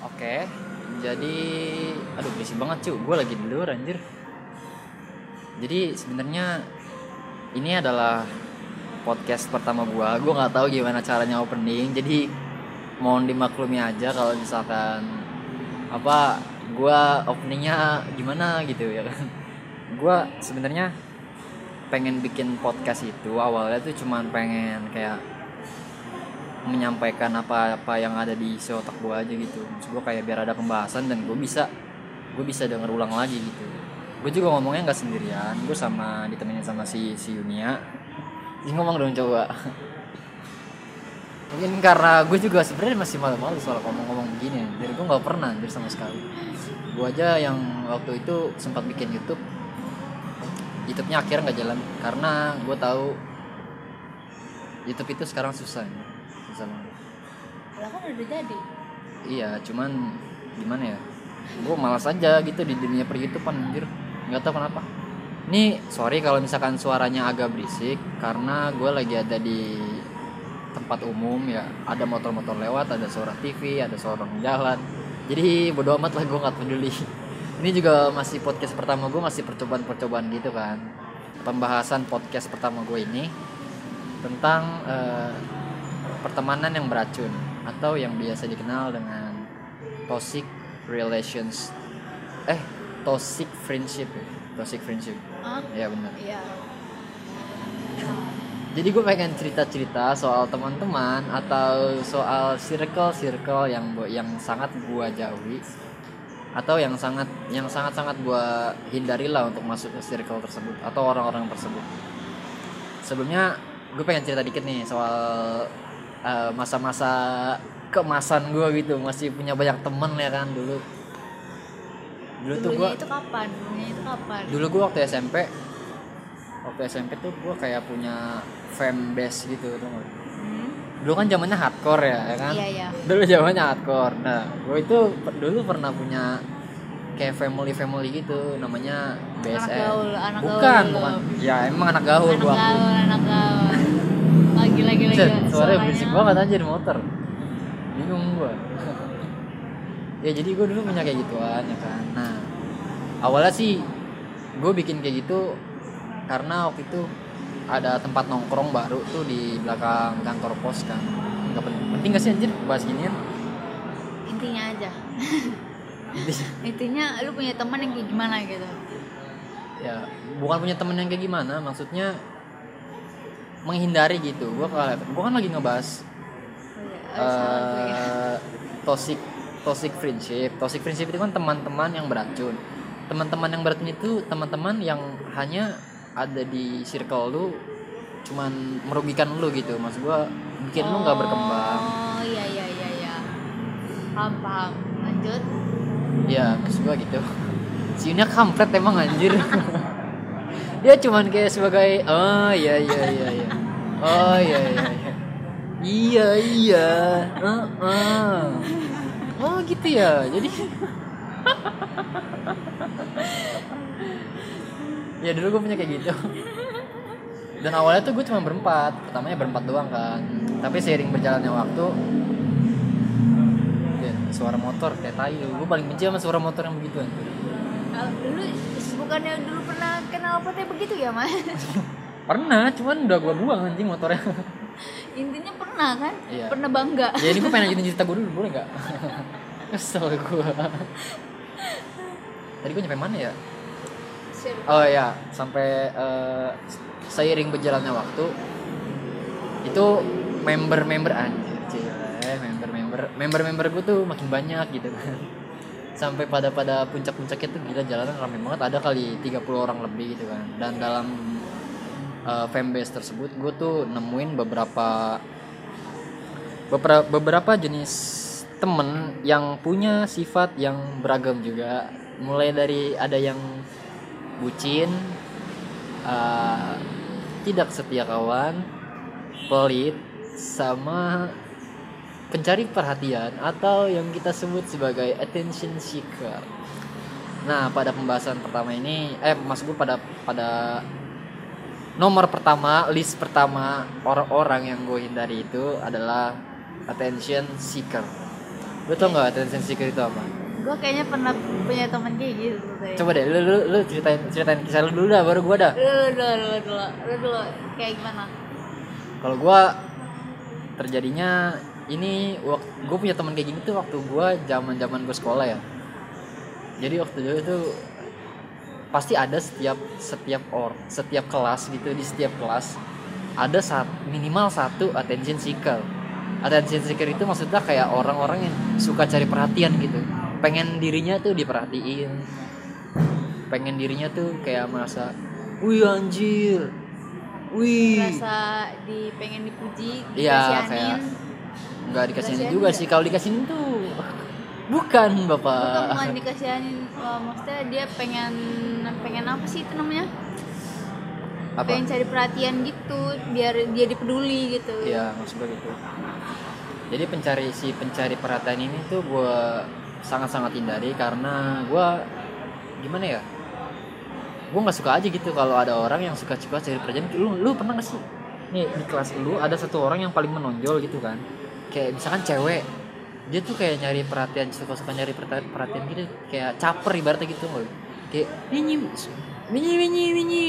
Oke, jadi aduh berisik banget cu, gue lagi di anjir. Jadi sebenarnya ini adalah podcast pertama gue. Gue nggak tahu gimana caranya opening, jadi mohon dimaklumi aja kalau misalkan apa gue openingnya gimana gitu ya kan. Gue sebenarnya pengen bikin podcast itu awalnya tuh cuman pengen kayak menyampaikan apa-apa yang ada di isi otak gue aja gitu. Maksud gue kayak biar ada pembahasan dan gue bisa gue bisa denger ulang lagi gitu. Gue juga ngomongnya nggak sendirian gue sama ditemenin sama si si Yunia. Jadi ngomong dong coba. Mungkin karena gue juga sebenarnya masih malu-malu soal ngomong-ngomong begini jadi gue nggak pernah anjir sama sekali. Gue aja yang waktu itu sempat bikin YouTube YouTube-nya akhirnya nggak jalan karena gue tahu YouTube itu sekarang susah. ya. Banget Lah kan udah jadi. iya cuman gimana ya? Gue malas aja gitu di dunia per YouTubean anjir. Nggak tahu kenapa. Ini sorry kalau misalkan suaranya agak berisik karena gue lagi ada di tempat umum ya. Ada motor-motor lewat ada suara TV ada suara orang jalan. Jadi bodo amat lah gue nggak peduli. Ini juga masih podcast pertama gue masih percobaan-percobaan gitu kan. Pembahasan podcast pertama gue ini tentang eh, pertemanan yang beracun atau yang biasa dikenal dengan toxic relations. Eh toxic friendship ya. toxic friendship. Ah, ya benar. Iya. jadi gue pengen cerita-cerita soal teman-teman atau soal circle-circle yang bo- yang sangat gue jauhi atau yang sangat yang sangat-sangat gue hindari lah untuk masuk ke circle tersebut atau orang-orang tersebut. Sebelumnya gue pengen cerita dikit nih soal eh, masa-masa kemasan gue gitu masih punya banyak temen ya kan dulu dulu tuh gue itu kapan? Dulunya itu kapan? dulu gue waktu SMP waktu SMP tuh gue kayak punya fan base gitu tuh? Hmm? dulu kan zamannya hardcore ya, ya kan Iya, iya. dulu zamannya hardcore nah gue itu dulu pernah punya kayak family family gitu namanya BSN Anak gaul, anak bukan gaul. bukan ya emang anak gaul Anak gua gaul, anak gaul. Lagi lagi. Set, suaranya. berisik banget anjir motor. Bingung gua. Ya jadi gue dulu punya kayak gituan ya kan. Nah awalnya sih gue bikin kayak gitu karena waktu itu ada tempat nongkrong baru tuh di belakang kantor pos kan. Nggak penting penting gak sih anjir bahas ginian Intinya aja. Intinya. Lu punya teman yang kayak gimana gitu. ya bukan punya temen yang kayak gimana maksudnya menghindari gitu. Gue gue kan lagi ngebahas Oh, iya. Oh, gue. eh toxic toxic friendship. Toxic friendship itu kan teman-teman yang beracun. Teman-teman yang beracun itu teman-teman yang hanya ada di circle lu cuman merugikan lu gitu. Maksud gua bikin lu nggak berkembang. Oh iya iya iya iya. Paham paham. Lanjut. ya maksud gua gitu. Si Yunia kampret emang anjir dia cuman kayak sebagai oh iya iya iya iya. Oh iya iya iya. Iya iya. Uh, uh. oh gitu ya jadi. Ya dulu gue punya kayak gitu. Dan awalnya tuh gue cuma berempat. Pertamanya berempat doang kan. Tapi seiring berjalannya waktu suara motor kayak tayu. Gue paling benci sama suara motor yang begitu Ah, Dulu bukannya dulu pernah kenal potnya begitu ya mas? pernah cuman udah gue buang anjing motornya Intinya pernah kan? Iya. Pernah bangga. ya ini gue pengen lanjutin cerita gue dulu boleh nggak kesel gue tadi gue nyampe mana ya Oh ya, sampai eh, seiring berjalannya waktu itu member-member anjir, member-member, member-member gue tuh makin banyak gitu kan. Sampai pada pada puncak-puncaknya tuh gila jalanan ramai banget, ada kali 30 orang lebih gitu kan. Dan dalam eh, fanbase tersebut gue tuh nemuin beberapa beberapa beberapa jenis temen yang punya sifat yang beragam juga mulai dari ada yang bucin eh, tidak setia kawan pelit sama pencari perhatian atau yang kita sebut sebagai attention seeker. Nah pada pembahasan pertama ini eh maksud gue pada pada nomor pertama list pertama orang-orang yang gue hindari itu adalah attention seeker. Lu tau nggak attention seeker itu apa? Gue kayaknya pernah punya temen kayak gitu tuh coba deh lu lu, lu ceritain ceritain kisah lu dulu dah baru gua dah. Lu lu dulu lu dulu lu dulu kayak gimana? Kalau gua terjadinya ini gue punya teman kayak gini tuh waktu gua zaman zaman gue sekolah ya. Jadi waktu dulu tuh pasti ada setiap setiap or setiap kelas gitu di setiap kelas ada saat minimal satu attention seeker. Attention seeker itu maksudnya kayak orang-orang yang suka cari perhatian gitu. Pengen dirinya tuh diperhatiin. Pengen dirinya tuh kayak merasa wih anjir. Wih. Rasa di pengen dipuji Iya, dikasihanin kayak nggak dikasihin Dikasihanin juga sih. Kalau dikasihin tuh bukan bukan bapak bukan dikasihanin. Wah, maksudnya dia pengen pengen apa sih itu namanya? Apa? Pengen cari perhatian gitu biar dia dipeduli gitu. Iya maksud gue gitu. Jadi pencari si pencari perhatian ini tuh gue sangat-sangat hindari karena gue gimana ya? Gue nggak suka aja gitu kalau ada orang yang suka suka cari perhatian. Lu lu pernah gak sih? Nih di kelas lu ada satu orang yang paling menonjol gitu kan kayak misalkan cewek dia tuh kayak nyari perhatian suka suka nyari perhatian, gitu kayak caper ibaratnya gitu loh kayak minyi minyi minyi minyi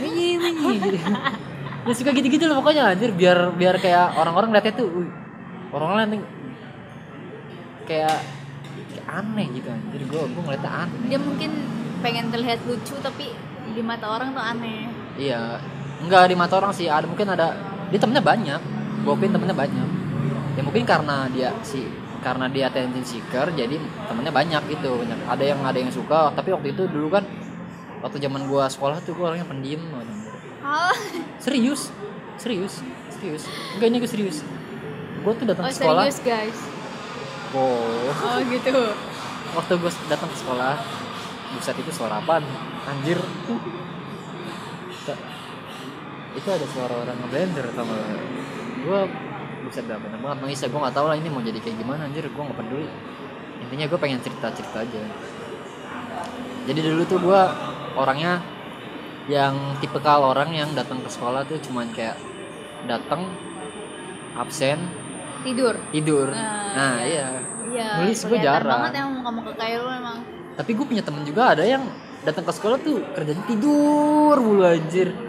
minyi minyi gitu dia suka gitu gitu loh pokoknya anjir. Biar biar kayak orang-orang liatnya tuh "Wih, orang-orang nanti kayak, kayak aneh gitu anjir. Gue gue ngeliatnya aneh. Dia mungkin pengen terlihat lucu tapi di mata orang tuh aneh. Iya, enggak di mata orang sih. Ada mungkin ada dia temennya banyak. Gopin temennya banyak. Ya mungkin karena dia si karena dia attention seeker jadi temennya banyak gitu banyak. Ada yang ada yang suka tapi waktu itu dulu kan waktu zaman gua sekolah tuh gua orangnya pendiam oh, serius. Serius. Serius. Enggak ini gue serius. Gua tuh datang oh ke sekolah. serius guys? Oh oh gitu. Waktu gue datang ke sekolah buset itu suara apaan? Anjir. Itu ada suara orang ngeblender sama gue dah bener banget. Nangis ya gue nggak tahu lah ini mau jadi kayak gimana anjir. Gue nggak peduli. Intinya gue pengen cerita cerita aja. Jadi dulu tuh gue orangnya yang tipikal orang yang datang ke sekolah tuh cuman kayak datang absen tidur. tidur. Nah, nah iya. iya. Nulis gua kelihatan jarang. banget yang muka kayak lu emang. Tapi gue punya temen juga ada yang datang ke sekolah tuh kerjanya tidur mulu anjir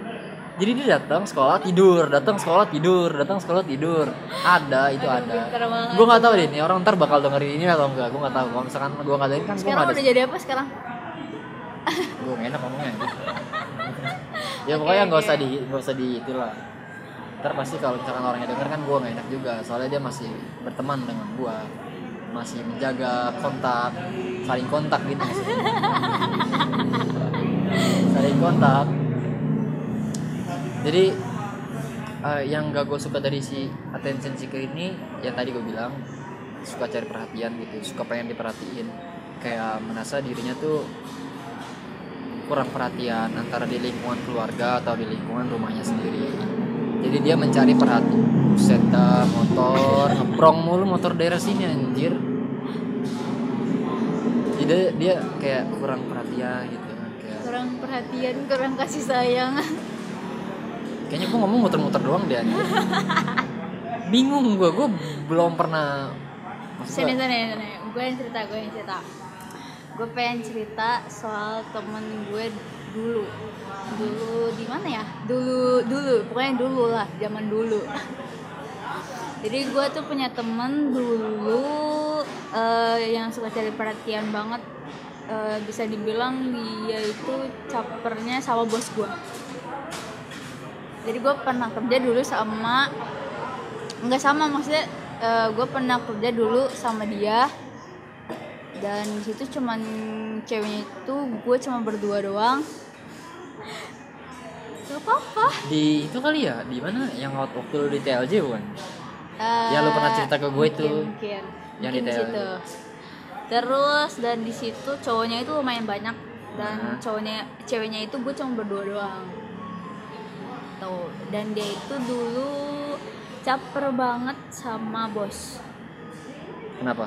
jadi dia datang sekolah tidur datang sekolah tidur datang sekolah tidur. Ada itu Aduh, ada. gue nggak tahu deh nih orang ntar bakal dengerin ini atau enggak gue nggak tahu. Kalau misalkan gue nggak dengerin kan gue sekarang nggak udah ada. jadi apa sekarang? Gue nggak enak ngomongnya. Ya pokoknya nggak usah di nggak usah di itulah ntar pasti kalau misalkan orangnya denger kan gue nggak enak juga soalnya dia masih berteman dengan gue masih menjaga kontak saling kontak gitu saling kontak jadi eh, yang gak gue suka dari si attention seeker ini ya tadi gue bilang suka cari perhatian gitu suka pengen diperhatiin. Kayak merasa dirinya tuh kurang perhatian antara di lingkungan keluarga atau di lingkungan rumahnya sendiri. Jadi dia mencari perhatian Buset dah, motor ngeprong mulu motor daerah sini anjir. Jadi dia kayak kurang perhatian gitu kan kurang perhatian kurang kasih sayang kayaknya gue ngomong muter-muter doang deh. Bingung gue gue belum pernah. Sini sini sini. Gue yang cerita gue yang cerita. Gue pengen cerita soal temen gue dulu. Dulu di mana ya? Dulu dulu. Pokoknya dulu lah zaman dulu. Jadi gue tuh punya temen dulu eh, yang suka cari perhatian banget. Eh, bisa dibilang dia itu capernya sama bos gue jadi gue pernah kerja dulu sama nggak sama maksudnya gue pernah kerja dulu sama dia. Dan di situ cuman ceweknya itu gue cuma berdua doang. Gak apa-apa. Di itu kali ya? Di mana? Yang waktu waktu lu di TLJ bukan? Eh, Ya, lu pernah cerita ke gue itu. mungkin, Yang mungkin di TLJ. situ. terus dan di situ cowoknya itu lumayan banyak. Dan cowoknya ceweknya itu gue cuma berdua doang tuh dan dia itu dulu caper banget sama bos. Kenapa?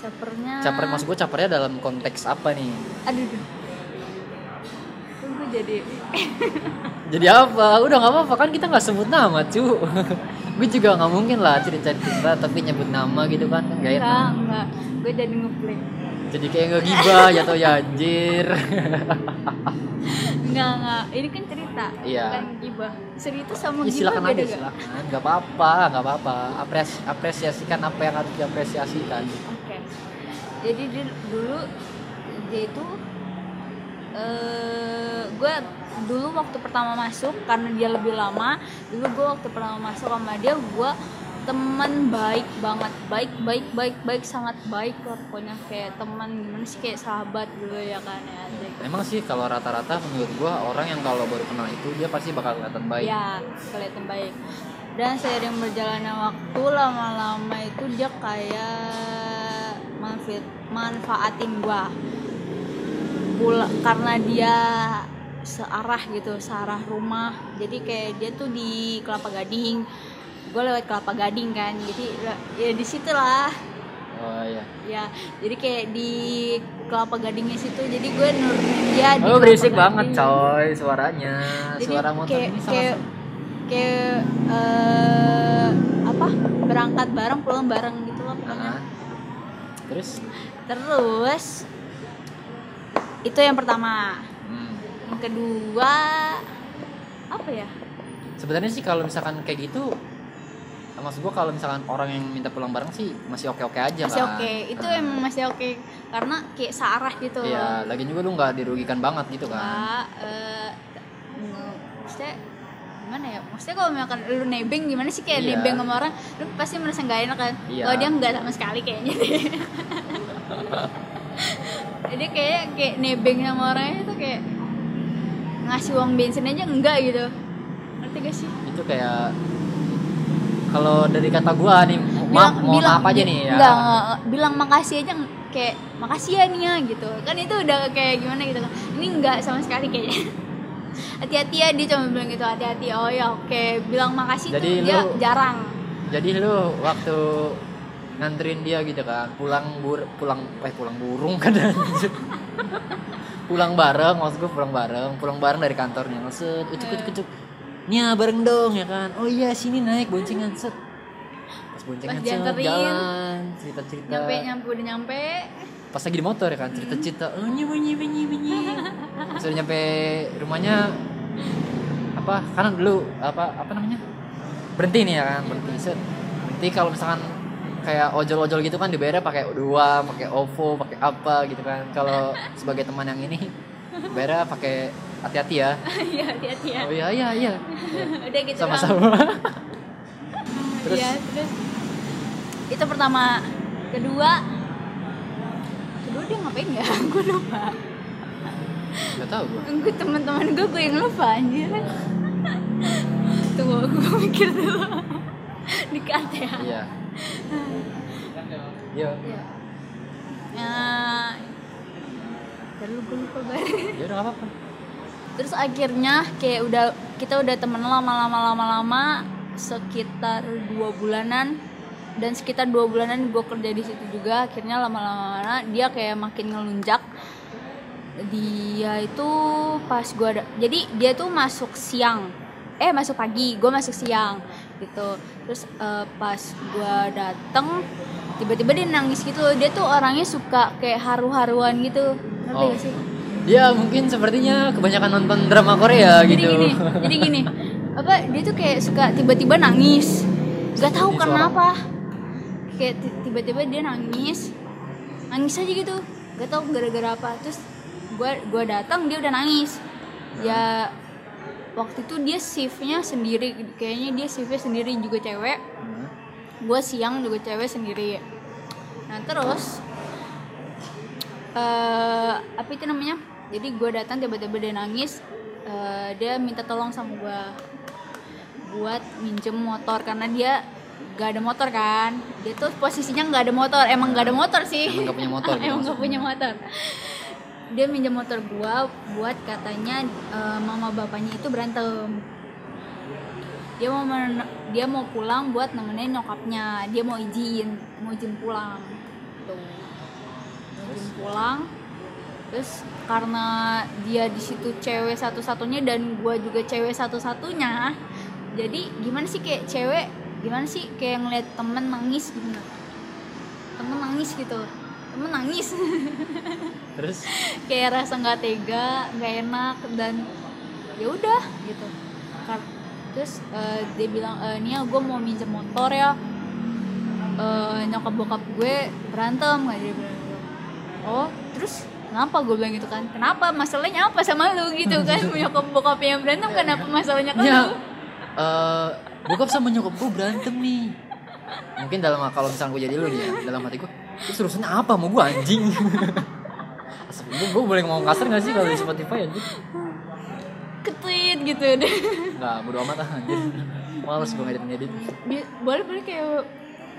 Capernya caper maksud gue capernya dalam konteks apa nih? Aduh aduh. Kok gue jadi jadi apa? Udah nggak apa-apa kan kita nggak sebut nama cu. Gue juga nggak mungkin lah cerita cerita tapi nyebut nama gitu kan kan gak enggak enak enggak gue jadi ngeplay jadi kayak nggak gibah jatuh ya anjir. Enggak enggak. Ini kan cerita Iya. bukan gibah cerita sama ya, gibah silakan beda aja silakan. Nggak apa-apa nggak apa-apa. Apres apresiasikan apa yang harus diapresiasikan. Oke. Jadi dia dulu dia itu eh gue dulu waktu pertama masuk karena dia lebih lama dulu gue waktu pertama masuk sama dia gue teman baik banget. Baik baik baik baik sangat baik lah pokoknya. Kayak teman gimana sih kayak sahabat dulu ya kan ya emang sih kalau rata-rata menurut gua orang yang kalau baru kenal itu dia pasti bakal kelihatan baik. Ya kelihatan baik. Dan seiring berjalannya waktu lama-lama itu dia kayak manfaat manfaatin gua. Pula, karena dia searah gitu searah rumah. Jadi kayak dia tuh di Kelapa Gading gue lewat Kelapa Gading kan jadi ya di situ lah. Oh iya. Ya jadi kayak di Kelapa Gadingnya situ jadi gue nurunin dia di oh Kelapa berisik banget Gading. coy suaranya. Jadi suara motor kayak ini kayak sama kayak eh, apa berangkat bareng pulang bareng gitu lah pokoknya. Nah, terus? Terus itu yang pertama. Hmm. yang kedua apa ya? Sebenarnya sih kalau misalkan kayak gitu maksud gua kalau misalkan orang yang minta pulang bareng sih masih oke oke aja masih kan oke itu Nah, emang masih oke karena kayak searah gitu. Iya lagi juga lu nggak dirugikan banget gitu kan eh, nge- maksudnya gimana ya? Maksudnya kalau misalkan lu nebeng gimana sih kayak Iya. nebeng sama orang? Lu pasti merasa nggak enak kan? Iya. kalau dia nggak sama sekali kayaknya jadi kayak kayak nebeng sama orangnya itu kayak ngasih uang bensin aja enggak gitu. Ngerti gak sih? Itu kayak kalau dari kata gua nih maaf mau maaf aja nih ya. enggak, bilang makasih aja kayak makasih ya nih ya gitu. Kan itu udah kayak gimana gitu kan. Ini enggak sama sekali kayaknya. Hati-hati ya dia cuma bilang gitu hati-hati. Oh ya oke. Bilang makasih Jadi tuh dia lu- jarang. jadi lu waktu nganterin dia gitu kan pulang bur pulang eh pulang burung kan. Pulang bareng maksud gue pulang bareng. Pulang bareng dari kantornya. Set ucuk ucuk ucuk nya bareng dong ya kan? Oh iya sini naik boncengan set. Pas boncengan set jalan cerita cerita nyampe nyampe udah nyampe. Pas lagi di motor ya kan? Cerita cerita oh nyi bunyi bunyi bunyi. Pas udah nyampe rumahnya apa kanan dulu apa apa namanya? Berhenti nih ya kan? Berhenti set. Berhenti kalau misalkan kayak ojol-ojol gitu kan dibayarnya pakai dua pakai OVO pakai apa gitu kan? Kalau sebagai teman yang ini bayarnya pakai hati-hati ya. Iya hati-hati ya. Oh iya iya iya. Udah gitu sama-sama. Terus Iya, terus? itu pertama. Kedua. Kedua dia ngapain ya? Gue lupa. Nggak tahu gua. Gue teman-teman gue gue yang lupa anjir. Tunggu gue mikir dulu. Dikat ya. Iya. Iya. Ya terus gue lupa banget ya udah nggak apa-apa. Terus akhirnya kayak udah kita udah temen lama-lama lama-lama sekitar dua bulanan. Dan sekitar dua bulanan gue kerja di situ juga. Akhirnya lama-lama dia kayak makin ngelunjak. Dia itu pas gue ada jadi dia tuh masuk siang. Eh masuk pagi gue masuk siang gitu. Terus eh, pas gue dateng tiba-tiba dia nangis gitu dia tuh orangnya suka kayak haru-haruan gitu ngerti Oh. gak sih? Ya mungkin sepertinya kebanyakan nonton drama Korea jadi gitu. gini jadi gini. Apa dia tuh kayak suka tiba-tiba nangis. Gak tahu Ini kenapa kayak ti- tiba-tiba dia nangis. Nangis aja gitu. Gak tahu gara-gara apa. Terus gua gua datang dia udah nangis. Ya waktu itu dia shiftnya sendiri. Kayaknya dia shiftnya sendiri juga cewek. Hmm. gue siang juga cewek sendiri. Nah terus eh apa itu namanya? Jadi gue datang tiba-tiba dia nangis. Eh, dia minta tolong sama gue buat minjem motor karena dia gak ada motor kan. Dia tuh posisinya nggak ada motor. Emang nggak ada motor sih. Emang nggak punya motor gitu emang maksudnya. punya motor. Dia minjem motor gua buat katanya eh, mama bapaknya itu berantem. Dia mau dia mau pulang buat nemenin nyokapnya. Dia mau izin mau izin pulang izin pulang. Terus karena dia di situ cewek satu-satunya dan gua juga cewek satu-satunya jadi gimana sih kayak cewek gimana sih kayak ngeliat temen nangis gitu? Temen nangis gitu. Temen nangis. Terus? Kayak rasa nggak tega nggak enak dan ya udah gitu. Terus eh, dia bilang e, Nia gue mau minjem motor ya. Eh, nyokap bokap gue berantem nggak gitu. Oh terus? Kenapa gue bilang gitu kan? Kenapa? Masalahnya apa sama lu gitu kan? Nyokap bokap yang berantem kenapa masalahnya ke ya lu? eh bokap sama nyokap gue berantem nih. Mungkin dalam kalau misalnya gue jadi lu nih ya dalam hati gue terus urusannya apa mau gue anjing? Gue, gue boleh ngomong kasar gak sih kalau di Spotify anjing? Ketuit gitu deh. Nggak, bodo amat ah anjir Males gue ngedit ngedit boleh boleh kayak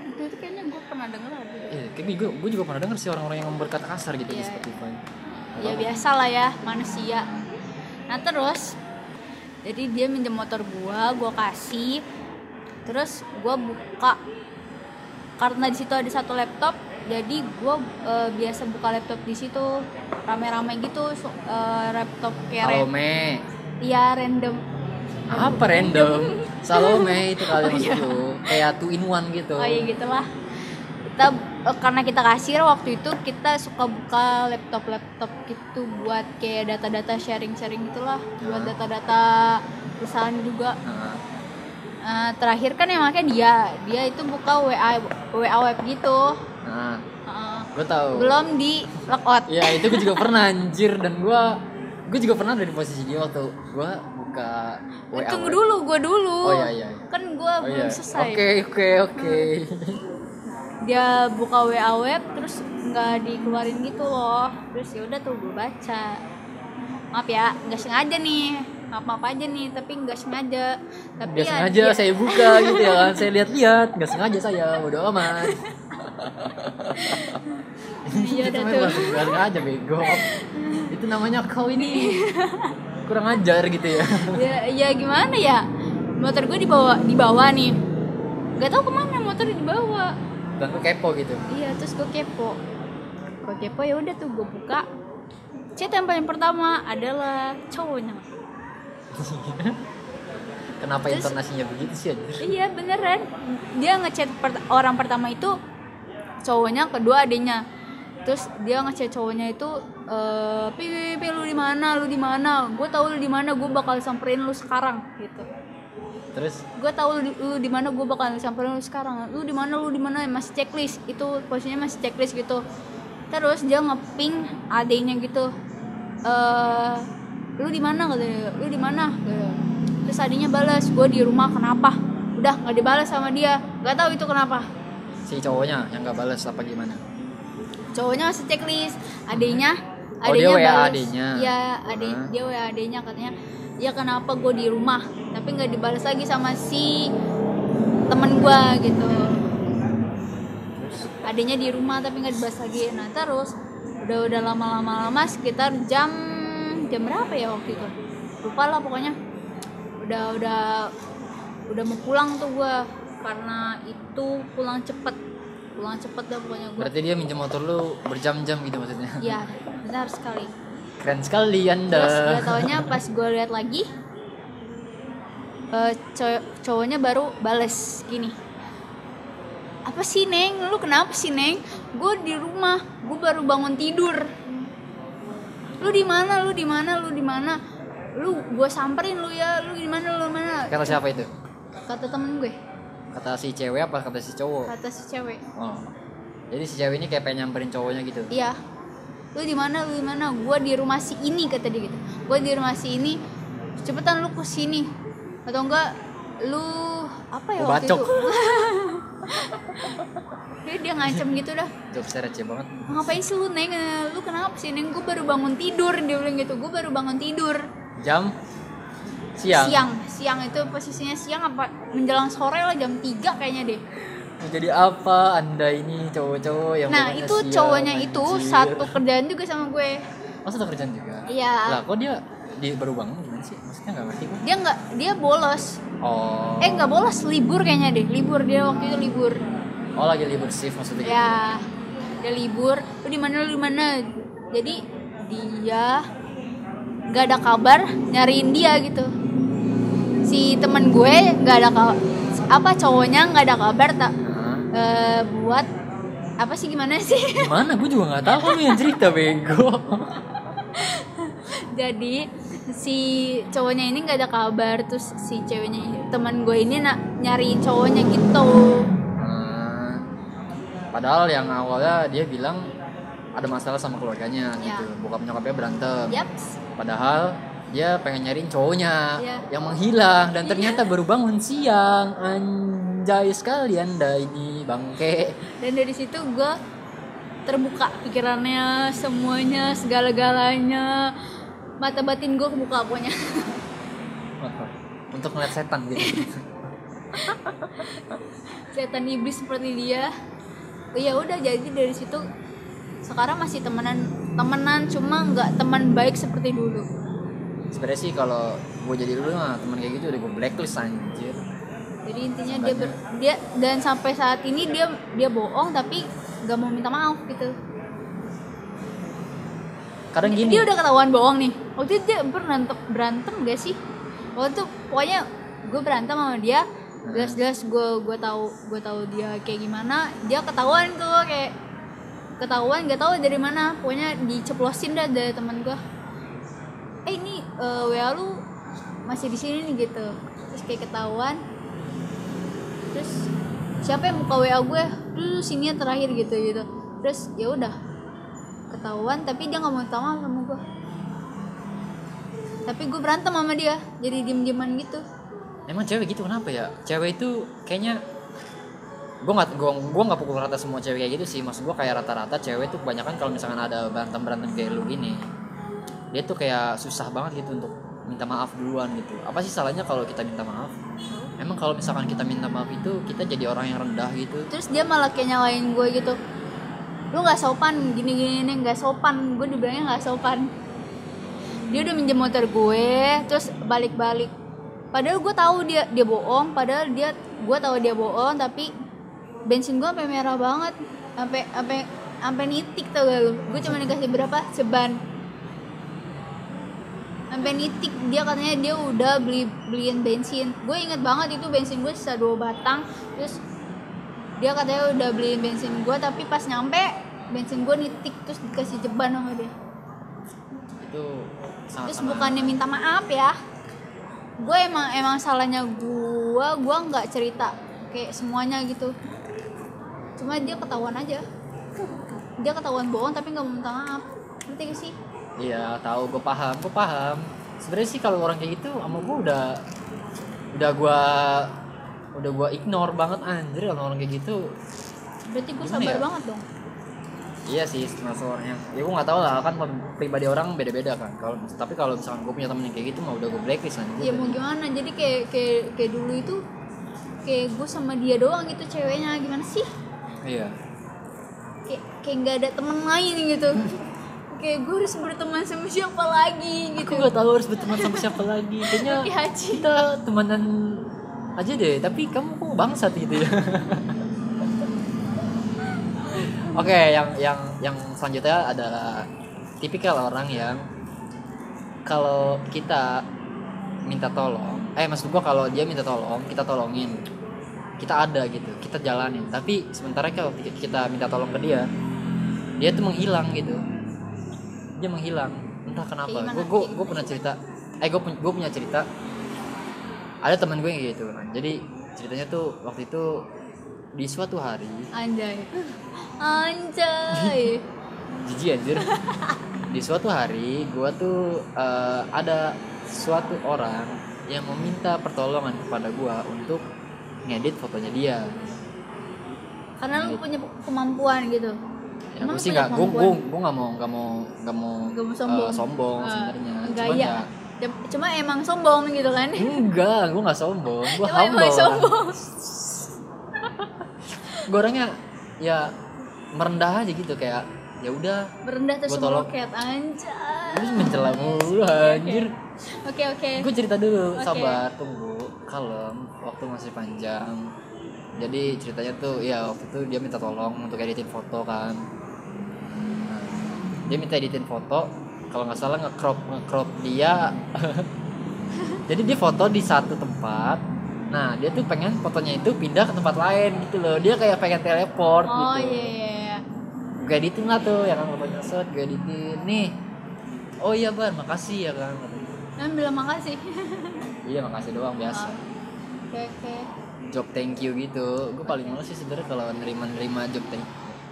itu itu kayaknya gue pernah denger deh. Iya, kayak gue, gue juga pernah denger sih orang-orang yang berkata kasar gitu di Iya. Spotify. Ya biasa lah ya manusia. Nah terus jadi dia minjem motor gua gua kasih terus gua buka. Karena di situ ada satu laptop jadi gua eh, biasa buka laptop di situ rame-rame gitu so- eh, laptop kayak Salome iya random Apa random? Salome itu kali Oh, iya. maksud lu Kayak two in one gitu. Oh iya gitulah. Kita eh, karena kita kasir waktu itu kita suka buka laptop laptop gitu buat kayak data-data sharing-sharing gitulah. Buat data-data perusahaan juga. Nah, terakhir kan yang makanya dia dia itu buka WA WA web gitu. Nah Eh, gue tau belum di lockout Ya itu gue juga pernah anjir. Dan gue Gue juga pernah ada di posisi dia waktu Gue buka WA tunggu dulu gue dulu. Oh iya iya iya. kan gue Oh belum iya. selesai. Oke oke oke. Dia buka WA web terus nggak dikeluarin gitu loh. Terus ya udah tuh gue baca. Maaf ya nggak sengaja nih. Maaf maaf aja nih tapi nggak sengaja. Tapi Gak ya sengaja dia- saya buka gitu ya kan Saya lihat-lihat. Gak sengaja saya Udah amat. Iya, Itu dah namanya tuh. sengaja bego. Itu namanya kau ini Kurang ajar gitu ya. Ya, ya gimana ya? Motor gue dibawa dibawa nih. Nggak tahu ke mana motor dibawa. Dan lu kepo gitu. Iya terus gue kepo. Gue kepo ya udah tuh gue buka. Chat yang paling pertama adalah cowoknya. Kenapa Terus- intonasinya begitu sih anjir? Iya beneran. Dia ngechat per- orang pertama itu cowoknya kedua adanya terus dia ngechat cowoknya itu eh pi, pi, lu di mana? Lu di mana? Gue tahu lu di mana gue bakal samperin lu sekarang gitu. Terus? Gue tahu lu, di- lu di mana gue bakal samperin lu sekarang. Lu di mana lu di mana masih checklist. Itu posisinya masih checklist gitu. Terus dia ngeping adenya gitu eh lu di mana? Katanya lu di mana? Terus adenya balas gue di rumah kenapa? Udah nggak dibalas sama dia. Nggak tahu itu kenapa. Si cowoknya yang gak balas apa gimana cowoknya masih checklist. Adenya Oh, dia WA balas. adenya. ya ade Ah. dia WA adenya katanya ya kenapa gue di rumah? Tapi nggak dibalas lagi sama si temen gue gitu. Adanya di rumah tapi nggak dibalas lagi. Nah terus udah udah lama-lama lama sekitar jam jam berapa ya waktu itu? Lupa lah pokoknya. Udah udah udah mau pulang tuh gue karena itu pulang cepet pulang cepet dah pokoknya. Gue Berarti dia minjem motor lu berjam-jam gitu maksudnya? Ya benar sekali. Keren sekali anda terus gak taunya pas gue lihat lagi eh, cow- cowoknya baru bales gini. Apa sih neng? Lu kenapa sih neng? Gue di rumah. Gue baru bangun tidur. Lu di mana? Lu di mana? Lu di mana? Lu gue samperin lu ya. Lu di mana? Lu mana? Kata siapa itu? kata temen gue Kata si cewek apa? Kata si cowok? kata si cewek. Oh. Jadi si cewek ini kayak pengen nyamperin cowoknya gitu. iya. Lu di mana? Lu di mana? Gue di rumah si ini kata dia gitu. Gue di rumah si ini. Cepetan lu ke sini. Atau enggak lu apa ya Gua waktu bacok. itu? Dia, dia ngancem gitu dah. Jokesnya receh banget. ngapain sih lu neng? Lu kenapa sih neng? Gue baru bangun tidur. Dia bilang gitu. Gue baru bangun tidur. Jam siang. siang siang itu posisinya siang apa menjelang sore lah jam 3 kayaknya deh jadi apa anda ini cowok-cowok yang nah itu siang, cowoknya itu anjir. satu kerjaan juga sama gue Oh satu kerjaan juga? Iya. Lah kok dia di baru bangun gimana sih? Maksudnya gak ngerti gue. dia nggak dia bolos Oh. eh nggak bolos libur kayaknya deh libur dia waktu itu libur Oh lagi libur shift maksudnya gitu. ya dia libur lu di mana lu di mana jadi dia nggak ada kabar nyariin dia gitu si teman gue nggak ada apa cowoknya nggak ada kabar tak Nah, eh, buat apa sih gimana sih? Mana gue juga nggak tahu kamu yang cerita bego. Jadi si cowoknya ini nggak ada kabar terus si ceweknya teman gue ini nak nyariin cowoknya gitu. Nah, padahal yang awalnya dia bilang ada masalah sama keluarganya Ya. gitu bokap nyokapnya berantem. Yaps. Padahal dia pengen nyariin cowoknya Iya. yang menghilang. Dan ternyata baru bangun siang. Anjay sekali anda ini bangke. Dan dari situ gue terbuka pikirannya semuanya segala-galanya. Mata batin gue kebuka pokoknya. Untuk ngeliat setan gitu. Setan iblis seperti dia. Ya udah jadi dari situ sekarang masih temenan temenan cuma nggak teman baik seperti dulu sebenarnya sih kalau gue jadi dulu mah teman kayak gitu udah gue blacklist anjir. Jadi intinya dia ber- dia dan sampai saat ini dia dia bohong tapi nggak mau minta maaf gitu. Kadang gini. dia udah ketahuan bohong nih. Waktu itu dia berantem berantem gak sih? Waktu itu pokoknya gue berantem sama dia jelas-jelas gue gue tahu gue tahu dia kayak gimana dia ketahuan tuh kayak ketahuan gak tahu dari mana. Pokoknya diceplosin dah dari teman gue eh ini eh, wa lu masih di sini nih gitu. Terus kayak ketahuan. Terus siapa yang buka wa gue? Dulu sini yang terakhir gitu gitu. Terus ya udah. Ketahuan tapi dia nggak mau maaf sama gue tapi gue berantem sama dia jadi diem dieman gitu. Emang cewek gitu kenapa ya? Cewek itu kayaknya gue nggak gue gue nggak pukul rata semua cewek kayak gitu sih. Maksud gue kayak rata-rata cewek tuh kebanyakan kalau misalkan ada berantem berantem kayak lu gini dia tuh kayak susah banget gitu untuk minta maaf duluan gitu. Apa sih salahnya kalau kita minta maaf? Emang kalau misalkan kita minta maaf itu kita jadi orang yang rendah gitu? Terus dia malah kayak nyalain gue gitu. Lu nggak sopan gini gini nggak sopan. Gue dibilangnya nggak sopan. Dia udah minjem motor gue terus balik balik padahal gue tahu dia dia bohong padahal dia gue tahu dia bohong tapi bensin gue sampai merah banget. Sampai sampai sampai nitik tau gak lu? Gue cuma dikasih berapa? Seban sampai nitik. Dia katanya dia udah beli beliin bensin. Gue inget banget itu bensin gue sisa dua batang. Terus dia katanya udah beliin bensin gue tapi pas nyampe bensin gue nitik terus dikasih jeban sama dia. Itu terus bukannya minta maaf ya? Gue emang emang salahnya gue gue nggak cerita kayak semuanya gitu. Cuma dia ketahuan aja. Dia ketahuan bohong tapi nggak mau minta maaf. Ngerti gak sih iya tahu gue paham gue paham sebenarnya sih kalau orang kayak gitu sama gue udah udah gue udah gue ignore banget anjir kalau orang kayak gitu berarti gue sabar ya? banget dong Iya sih termasuk orang yang ya gue nggak tahu lah kan pribadi orang beda-beda kan. Kalau tapi kalau misalkan gue punya temen yang kayak gitu mah udah gue blacklist aja. ya mau gimana jadi kayak kayak kayak dulu itu kayak gue sama dia doang gitu ceweknya gimana sih Iya. kayak kayak nggak ada temen lain gitu kayak gue harus berteman sama siapa lagi gitu Aku nggak tahu harus berteman sama siapa lagi. Kayaknya kita temenan aja deh. Tapi kamu kok bangsat gitu ya. Oke, yang yang yang selanjutnya adalah tipikal orang yang kalau kita minta tolong, eh maksud gua kalau dia minta tolong, kita tolongin. Kita ada gitu, kita jalanin. Tapi sementara kalau kita minta tolong ke dia, dia tuh menghilang gitu. Dia menghilang, entah kenapa. Gue gue gue pernah cerita, eh gue gue punya cerita. Ada teman gue yang gitu kan. Jadi ceritanya tuh waktu itu di suatu hari anjay. Anjay. Jijik anjir. Di suatu hari gua tuh eh, ada suatu orang yang meminta pertolongan kepada gua untuk ngedit fotonya dia. Karena lu punya kemampuan gitu ya Emang gue sih nggak gue gue gue nggak mau nggak mau nggak mau Nggak mau eh, sombong. sombong Eh, sebenarnya. cuman gaya ya Cuma- cuma emang sombong gitu kan? Enggak gue nggak sombong. Gue cuma emang humble. sombong. Gue orangnya ya merendah aja gitu kayak ya udah berendah terus meroket anjay. Terus mencela mulu anjir. Oke oke. Gue cerita dulu Oke. sabar tunggu. Kalem waktu masih panjang jadi ceritanya tuh ya waktu itu dia minta tolong untuk editin foto kan. Nah, dia minta editin foto kalau nggak salah nge-crop nge-crop dia. Jadi dia foto di satu tempat. Nah dia tuh pengen fotonya itu pindah ke tempat lain gitu loh. Dia kayak pengen teleport oh gitu. iya iya iya. gue editin lah tuh ya kan fotonya set gue editin. Nih oh iya bar makasih ya kan Kan bilang makasih. Iya makasih doang biasa. Oh. oke oke job thank you gitu. Gue paling males sih sebenarnya kalau nerima nerima job thank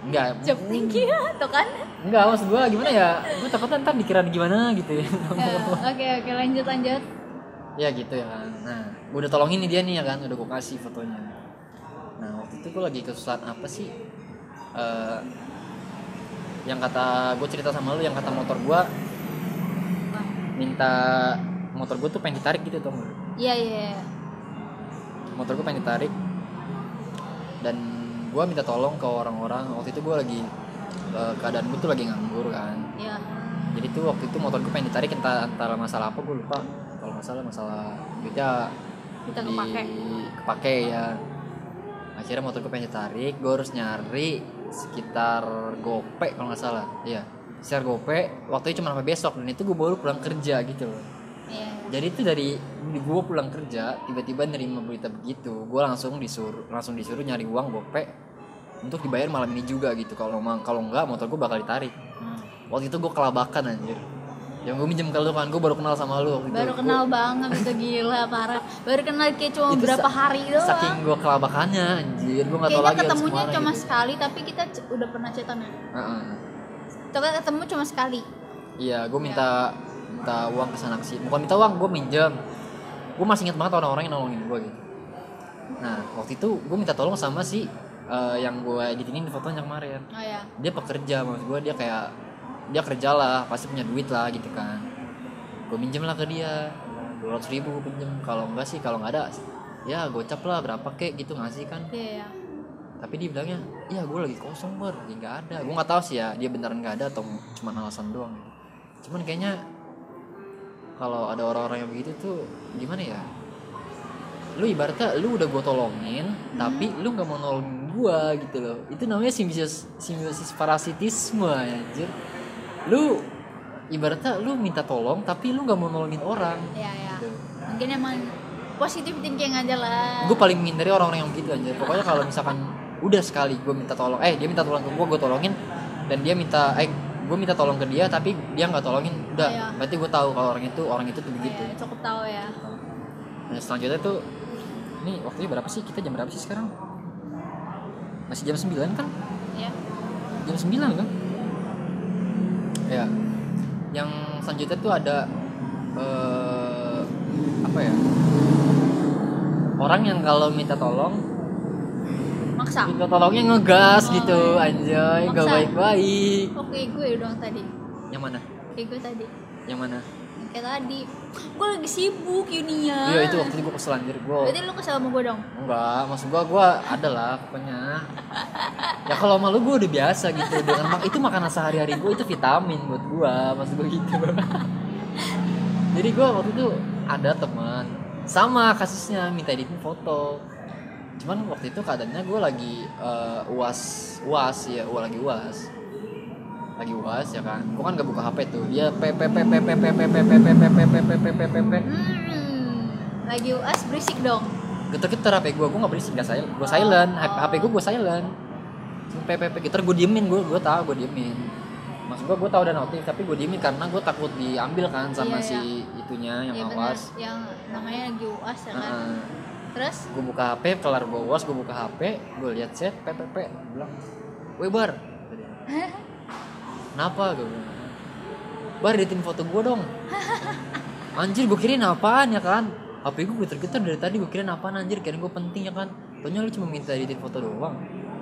enggak. Job thank you tuh kan? Enggak maksud gue gimana ya? Gue takutnya ntar dikira gimana gitu ya. Ya, oke oke lanjut lanjut. Ya gitu ya. Kan nah gue udah tolongin nih dia nih ya kan? Udah gue kasih fotonya. Nah waktu itu gue lagi kesusahan apa sih? Eh, yang kata gue cerita sama lu yang kata motor gue minta motor gue tuh pengen ditarik gitu tuh iya iya iya. Motor gue pengen ditarik. Dan gue minta tolong ke orang-orang waktu itu gue lagi eh, keadaan gue tuh lagi nganggur kan. Iya. Jadi tuh waktu itu motor gue pengen ditarik entah antara masalah apa gue lupa. Kalau masalah masalah duitnya kita di kepake. kepake ya. Akhirnya motor gue pengen ditarik gue harus nyari sekitar gope kalau nggak salah. Iya sekitar gope. Waktu itu cuma sampai besok dan itu gue baru pulang kerja gitu loh iya. Jadi itu dari gue pulang kerja tiba-tiba nerima berita begitu gue langsung disuruh langsung disuruh nyari uang gope untuk dibayar malam ini juga gitu. Kalau kalau enggak motor gue bakal ditarik. Hmm. waktu itu gue kelabakan anjir. Yang gue minjem ke lu kan gue baru kenal sama lu waktu itu. baru Gua- kenal banget itu gila parah. Baru kenal kayak cuma Itu berapa hari doang. saking gue kelabakannya anjir. Gue gak tau lagi ketemunya cuma gitu. sekali tapi kita udah pernah cetan ya. Tuh kan ketemu cuma sekali? Iya gue minta minta uang ke sana sih bukan minta uang gue minjem. Gue masih inget banget orang-orang yang nolongin gue gitu. Nah waktu itu gue minta tolong sama si eh, yang gue editinin di fotonya kemarin. Oh ya dia pekerja maksud gue dia kayak dia kerja lah pasti punya duit lah gitu kan. Gue minjem lah ke dia. dua ratus ribu gue pinjem. Kalau enggak sih kalau nggak ada ya gocap lah berapa kek gitu ngasih kan. Iya iya. Tapi dia bilangnya ya gue lagi kosong ber lagi nggak ada. Gue nggak tahu sih ya dia beneran nggak ada atau cuma alasan doang gitu. cuman kayaknya kalau ada orang-orang yang begitu tuh gimana ya? Lu ibaratnya lu udah gue tolongin tapi lu nggak mau nolongin gue gitu loh. Itu namanya simbiosis simbiosis parasitisme anjir. Lu ibaratnya lu minta tolong tapi lu nggak mau nolongin orang. Iya iya. Gitu. mungkin emang positif thinking aja lah. Gue paling menghindari orang-orang yang begitu aja pokoknya kalau misalkan udah sekali gue minta tolong eh dia minta tolong ke gue gue tolongin dan dia minta eh gue minta tolong ke dia tapi dia nggak tolongin. Udah Iya. berarti gue tahu kalau orang itu orang itu tuh begitu. Iya, cukup tahu ya. Nah selanjutnya tuh ini waktunya berapa sih? Kita jam berapa sih sekarang? Masih jam 9 kan? Ya jam 9 kan? Ya yang selanjutnya tuh ada eh, apa ya? Orang yang kalau minta tolong maksa. Minta tolongnya ngegas Oh, gitu iya. anjay gak Maksa. baik-baik. Oke gue dong tadi. Yang mana? Kayak gue tadi. Yang mana? Kayak tadi. Gue lagi sibuk Yunia. Iya itu waktu itu gue kesel anjir gue berarti lu kesel sama gue dong? Enggak maksud gue gue ada lah pokoknya. Ya kalau malu gue udah biasa gitu. Dengan mak itu makanan sehari-hari gue itu vitamin buat gue maksud gue gitu. Jadi gue waktu itu ada teman. Sama kasusnya minta editin foto cuman waktu itu keadaannya gue lagi eh, uas uas ya gue lagi uas lagi uas ya kan gue kan gak buka hp tuh dia p p p p p p p p p p p p p p p p p hmm lagi us berisik dong geter-geter HP gue, gue gak berisik, gak silent, gue silent, HP, gue gue silent PPP geter gue diemin, gue gue tahu gue diemin Maksud gue, gue tahu ada notif, tapi gue diemin karena gue takut diambil kan sama Iya, si itunya yang Iya awas yang namanya lagi uas ya kan. Terus? Gue buka HP, kelar gue uas, gue buka HP, gue lihat chat, PPP, bilang Weh Bar Kenapa? Gue bilang. Bar, editin foto gue dong. Anjir, gue kirain apaan ya kan? HP gue geter-geter dari tadi gue kirain apaan anjir Kirain gue penting ya kan? Taunya lu cuma minta editin foto doang.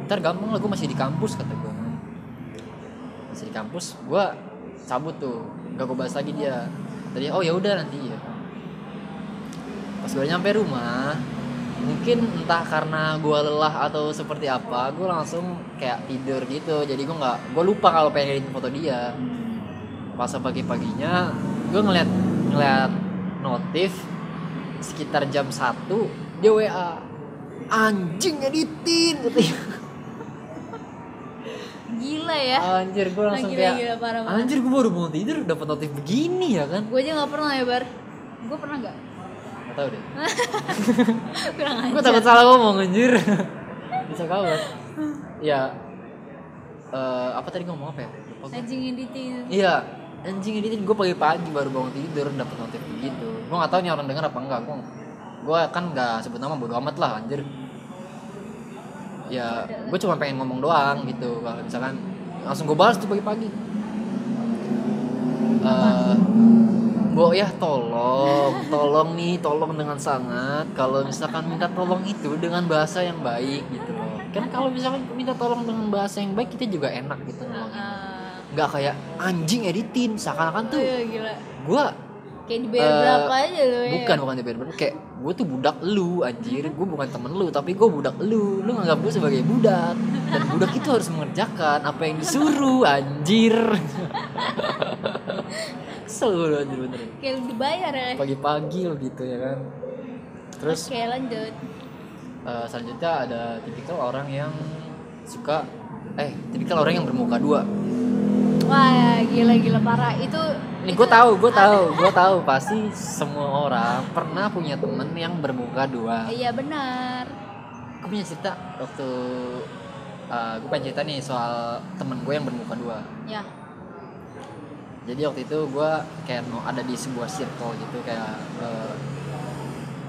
Ntar gampang lah, gue masih di kampus kata gue Masih di kampus, gue cabut tuh. Gak gue bahas lagi dia. Tadi, oh ya udah nanti ya Pas gue nyampe rumah Mungkin entah karena gue lelah atau seperti apa Gue langsung kayak tidur gitu. Jadi gue nggak, gue lupa kalau pengen foto dia. Pas pagi-paginya gue ngeliat ngeliat notif sekitar jam 1 dia WA anjing editin katanya. gila ya. Anjir gue langsung gila, kayak gila, parah banget. anjir gue baru mau tidur dapat notif begini ya kan? Gue aja nggak pernah ya bar. Gue pernah gak Gak tau deh. Kurang gue ajar. takut salah ngomong anjir. Bisa kawat ya eh, apa tadi ngomong apa ya? Lupa anjing editing iya anjing ini gue pagi-pagi baru bangun tidur dapet notif gitu gue nggak tahu nih orang denger apa enggak. Gue gue kan nggak sebut nama bodo amat lah anjir. Ya gue cuma pengen ngomong doang gitu. Kalau misalkan langsung gue balas tuh pagi-pagi. Eh Bo ya tolong, tolong nih, tolong dengan sangat. Kalau misalkan minta tolong itu dengan bahasa yang baik gitu loh. Kan kalau misalkan minta tolong dengan bahasa yang baik kita juga enak gitu. Ah, Nggak kayak anjing editin, seakan-akan tuh iya gila. gua kayak dibayar berapa aja lo ya? bukan bukan dibayar berapa. Kayak gue tuh budak lu anjir. Gue bukan temen lu tapi gue budak lu. Lu nganggap gue sebagai budak. Dan budak itu harus mengerjakan apa yang disuruh anjir kesel gue bener kayak dibayar ya. Pagi-pagi lo gitu ya kan. Terus oke lanjut. Eh, selanjutnya ada tipikal orang yang suka eh tipikal orang yang bermuka dua. Wah gila gila parah. Itu ini gue tahu gue tahu gue tahu. Pasti semua orang pernah punya temen yang bermuka dua. Iya benar. Gue punya cerita waktu gue pengen cerita nih soal temen gue yang bermuka dua. Ya jadi waktu itu gue kayak mau ada di sebuah circle gitu kayak eh,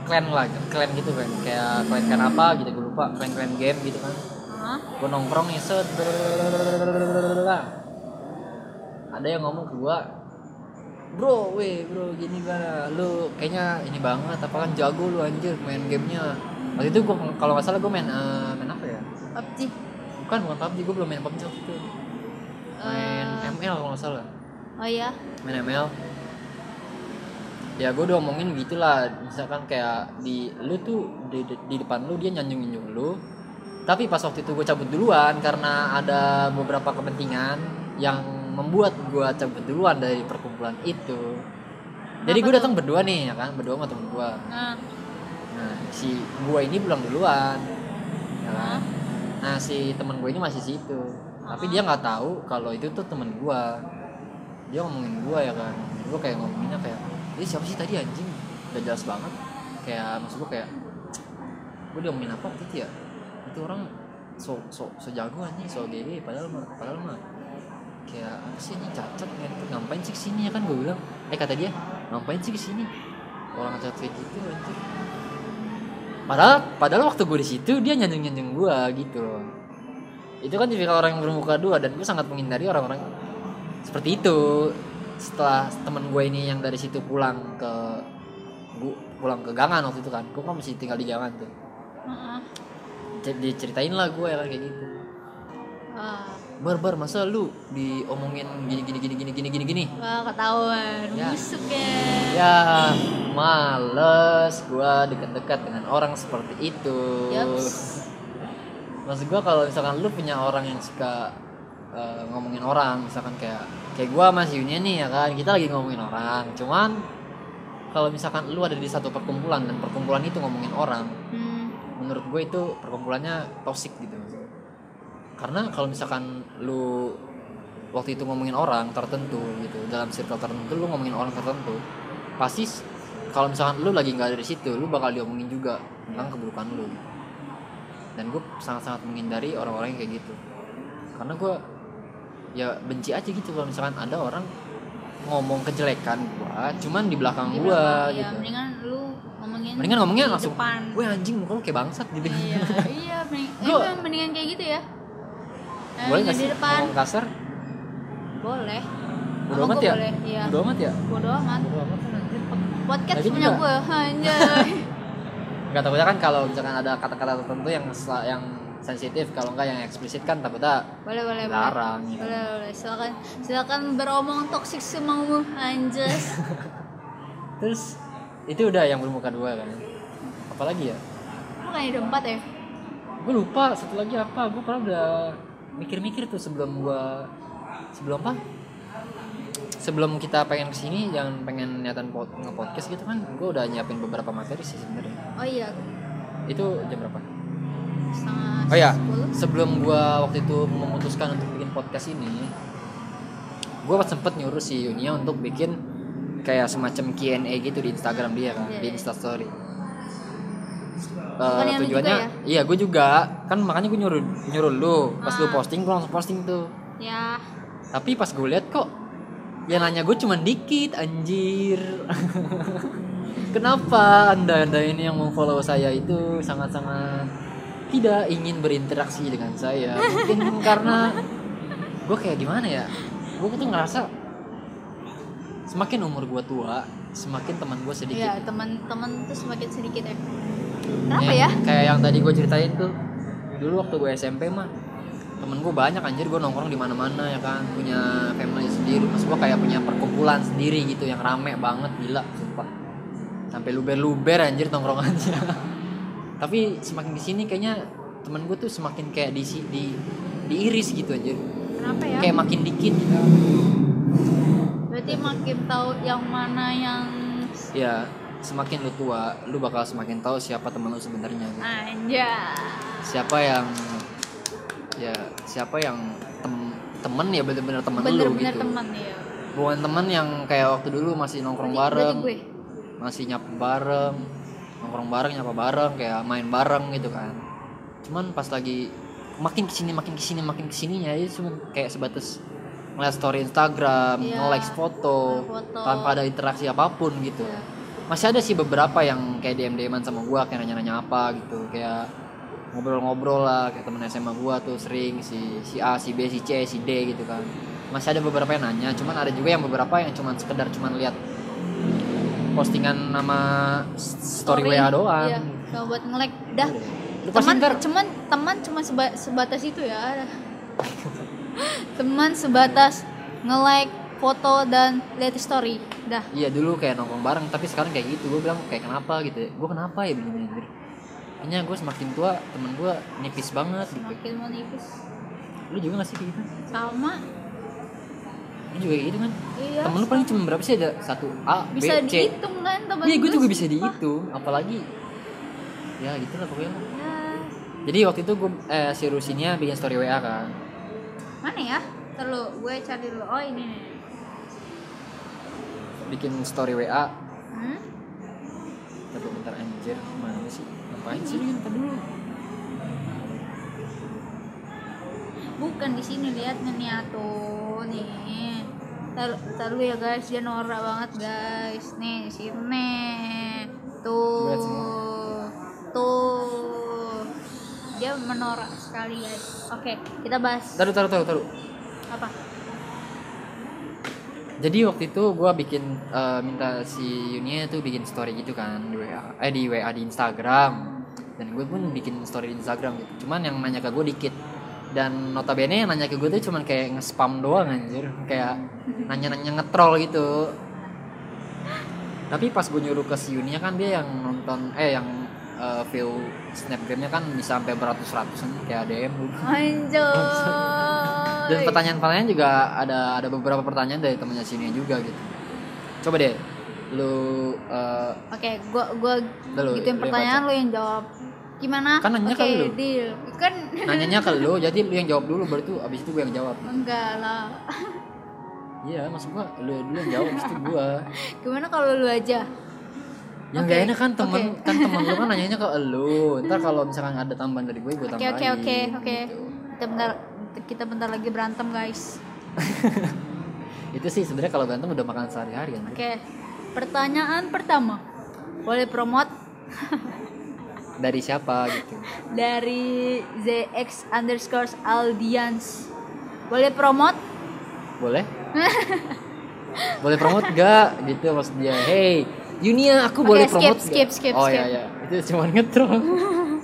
clan lah clan gitu kan. Kayak clan clan apa gitu gue lupa. Clan clan game gitu kan. Hah? gue nongkrong nih set. Ada yang ngomong ke gue bro weh bro gini gimana lu kayaknya ini banget apa kan jago lu anjir main gamenya. Waktu itu gue kalau nggak salah gue main eh, main apa ya? PUBG bukan bukan PUBG gue belum main PUBG waktu itu. Main Eh. ML kalau nggak salah oh iya? Main ML ya gue udah ngomongin gitulah. Misalkan kayak di lu tuh di, di, depan lu dia nyanjung nyanjung lu. Tapi pas waktu itu gue cabut duluan karena ada beberapa kepentingan yang membuat gue cabut duluan dari perkumpulan itu. Jadi gue datang berdua nih ya kan? Berdua sama temen gue nah nah si gue ini pulang duluan. Ya kan? Nah si temen gue ini masih situ. Tapi dia nggak tahu kalau itu tuh temen gue dia ngomongin gue ya kan. Gue kayak ngomonginnya kayak ini siapa sih tadi anjing? Udah jelas banget. Kayak maksud gue kayak gue udah ngomongin apa waktu itu ya? Itu orang so so so jago anjing so gede padahal mah padahal mah kayak apa sih ini cacat ngentut ngapain sih ke sini ya? Kan gue bilang eh kata dia ngapain sih ke sini? Orang cacat kayak gitu anjing. Padahal padahal waktu gue di situ dia nyanjung nyanjung gue gitu loh. Itu kan tipikal orang yang bermuka dua dan gue sangat menghindari orang-orang seperti itu. Setelah temen gue ini yang dari situ pulang ke gue pulang ke gangan waktu itu kan. Gue kan masih tinggal di gangan tuh. C- diceritain lah gue ya kan kayak gitu. Wah, bar bar masa lu diomongin gini gini gini gini gini gini? Gini wah ketahuan. Ya. busuk ya. Ya males gue dekat-dekat dengan orang seperti itu. Yaps. maksud gue kalau misalkan lu punya orang yang suka eh, ngomongin orang misalkan kayak kayak gue masih Yunia nih ya kan? Kita lagi ngomongin orang cuman kalau misalkan lu ada di satu perkumpulan dan perkumpulan itu ngomongin orang hmm. menurut gue itu perkumpulannya toxic gitu karena kalau misalkan lu waktu itu ngomongin orang tertentu gitu dalam circle tertentu lu ngomongin orang tertentu pasti kalau misalkan lu lagi nggak ada di situ lu bakal diomongin juga tentang keburukan lu. Dan gue sangat-sangat menghindari orang-orang yang kayak gitu. Karena gue ya benci aja gitu kalau misalkan ada orang ngomong kejelekan gua cuman di belakang Di gua ya, gitu. mendingan lu ngomongin mendingan ngomongnya di langsung depan. gue anjing muka lu kayak bangsat gitu. Iya iya mending, Gua- eh, mendingan kayak gitu ya. Eh, boleh nggak sih? depan. Ngomong kasar? Boleh. Bodo amat ya? boleh iya. Bodo amat ya? Bodo amat. Bodo amat. Anjir podcast Lagi punya gue anjay. Nggak takutnya kan kalau misalkan ada kata-kata tertentu yang yang sensitif kalau enggak yang eksplisit kan takutnya boleh boleh boleh. larang gitu. boleh. Boleh silakan silakan beromong toksik semaumu anjas. Terus itu udah yang bermuka dua kan? Apalagi ya? Bukan ada empat ya? Gue lupa satu lagi apa. Gue pernah udah mikir-mikir tuh sebelum gua sebelum apa? Sebelum kita pengen ke sini jangan pengen niatan pod, nge-podcast gitu kan gue udah nyiapin beberapa materi sih sebenarnya. Oh iya. Itu jam berapa setengah oh ya sebelum gua waktu itu memutuskan untuk bikin podcast ini gua sempet nyuruh si Yunia untuk bikin kayak semacam Q&A gitu di Instagram dia kan Iya, di iya. Instastory. Eh, Bukan yang lu tujuannya juga iya gue juga kan makanya gue nyuruh nyuruh lu pas lu Ah. posting gue langsung posting tuh ya tapi pas gue lihat kok yang nanya gue cuman dikit anjir kenapa anda anda ini yang mau follow saya itu sangat sangat tidak ingin berinteraksi dengan saya. Mungkin karena gue kayak gimana ya? Gue tuh ngerasa semakin umur gue tua semakin teman gue sedikit. Ya teman-teman tuh semakin sedikit ya. Kenapa Nih, ya? kayak yang tadi gue ceritain tuh. Dulu waktu gue SMP mah temen gue banyak anjir. Gue nongkrong di mana-mana ya kan. Punya family sendiri. Maksud gue kayak punya perkumpulan sendiri gitu yang rame banget. Gila sumpah. Sampai luber-luber anjir nongkrongannya tapi semakin ke sini kayaknya temen gue tuh semakin kayak di di diiris gitu anjir kenapa ya? Kayak makin dikit. Gitu berarti makin tahu yang mana yang ya semakin lu tua lu bakal semakin tahu siapa temen lu sebenarnya gitu. anja siapa yang ya siapa yang tem temen ya bener-bener temen lu bener-bener gitu. teman ya bukan temen yang kayak waktu dulu masih nongkrong Berarti- bareng berarti gue. masih nyapa bareng nongkrong bareng nyapa bareng kayak main bareng gitu kan cuman pas lagi makin ke sini makin ke sini makin ke sininya itu cuma kayak sebatas ngeliat story Instagram Iya. nge-like foto, Foto. tanpa ada interaksi apa pun gitu Iya. masih ada sih beberapa yang kayak DM DMan sama gua kayak nanya-nanya apa gitu kayak ngobrol-ngobrol lah kayak temen SMA gua tuh sering si si A si B si C si D gitu kan masih ada beberapa yang nanya cuman ada juga yang beberapa yang cuman sekedar cuman lihat postingan nama story, WA doang. Iya cuma buat nge-like dah. Lu pasti teman ntar. cuman teman cuma seba- sebatas itu ya. Teman sebatas nge-like foto dan lihat story. Dah. Iya dulu kayak nongkrong bareng tapi sekarang kayak gitu. Gue bilang kayak kenapa? gitu ya. Gue kenapa ya begini anjir kayaknya gue semakin tua temen gue nipis banget gitu. Makin menipis. Lu juga gak sih kayak gitu? Sama lu juga gitu kan. Iya temen lu paling cuma berapa sih? Ada satu A B bisa C. dihitung kan teman iya gue juga bisa dihitung. Apalagi ya gitu lah pokoknya. Ya jadi waktu itu gue eh, si Rusinya bikin story WA kan. Mana ya? Terus gue cari dulu. Oh ini nih. Bikin story WA hmm? tapi bentar anjir. Mana sih? Ngapain sih? bentar dulu. Bukan di sini lihat nih tuh nih tar, tar dulu ya guys. Dia norak banget guys. Nih sini. Tuh. Tuh. Dia menorak sekali guys. Oke kita bahas. Taruh taruh taruh taruh. Apa? Jadi waktu itu gue bikin eh, minta si Yunia tuh bikin story gitu kan di WA eh di WA di Instagram. Dan gue pun bikin story di Instagram gitu. Cuman yang nanya ke gue dikit dan notabene yang nanya ke gue tuh cuman kayak nge-spam doang anjir. Kayak nanya-nanya nge-troll gitu. Tapi pas gue nyuruh ke si Yunia kan dia yang nonton eh yang eh, view snapgramnya kan bisa sampai beratus-ratusan kayak DM gitu. anjay. Dan pertanyaan-pertanyaan juga ada ada beberapa pertanyaan dari temannya sini juga gitu. Coba deh lu eh, oke gua gua gituin lu yang pertanyaan lu yang jawab gimana Kan nanya oke ke lu. deal kan nanyanya ke lu jadi lu yang jawab dulu baru tuh abis itu gue yang jawab. enggak lah Iya, maksud gua lu dulu yang jawab abis itu gua. gimana kalau lu aja Yang Oke, gak enak kan temen oke. kan temen lu kan nanyanya ke lu. Ntar kalau misalkan ada tambahan dari gue gue Oke tambahin. oke oke oke. gitu. Kita bentar kita bentar lagi berantem guys. Itu sih sebenarnya kalau berantem udah makan sehari-hari kan. Oke. Pertanyaan pertama. Boleh promote Dari siapa gitu. dari ZX underscore Aldians. Boleh promote? Boleh? boleh promote gak gitu maksud dia hey Yunia aku Oke, boleh skip, promote skip, nggak?" skip, oh skip. iya iya itu cuma ngetrol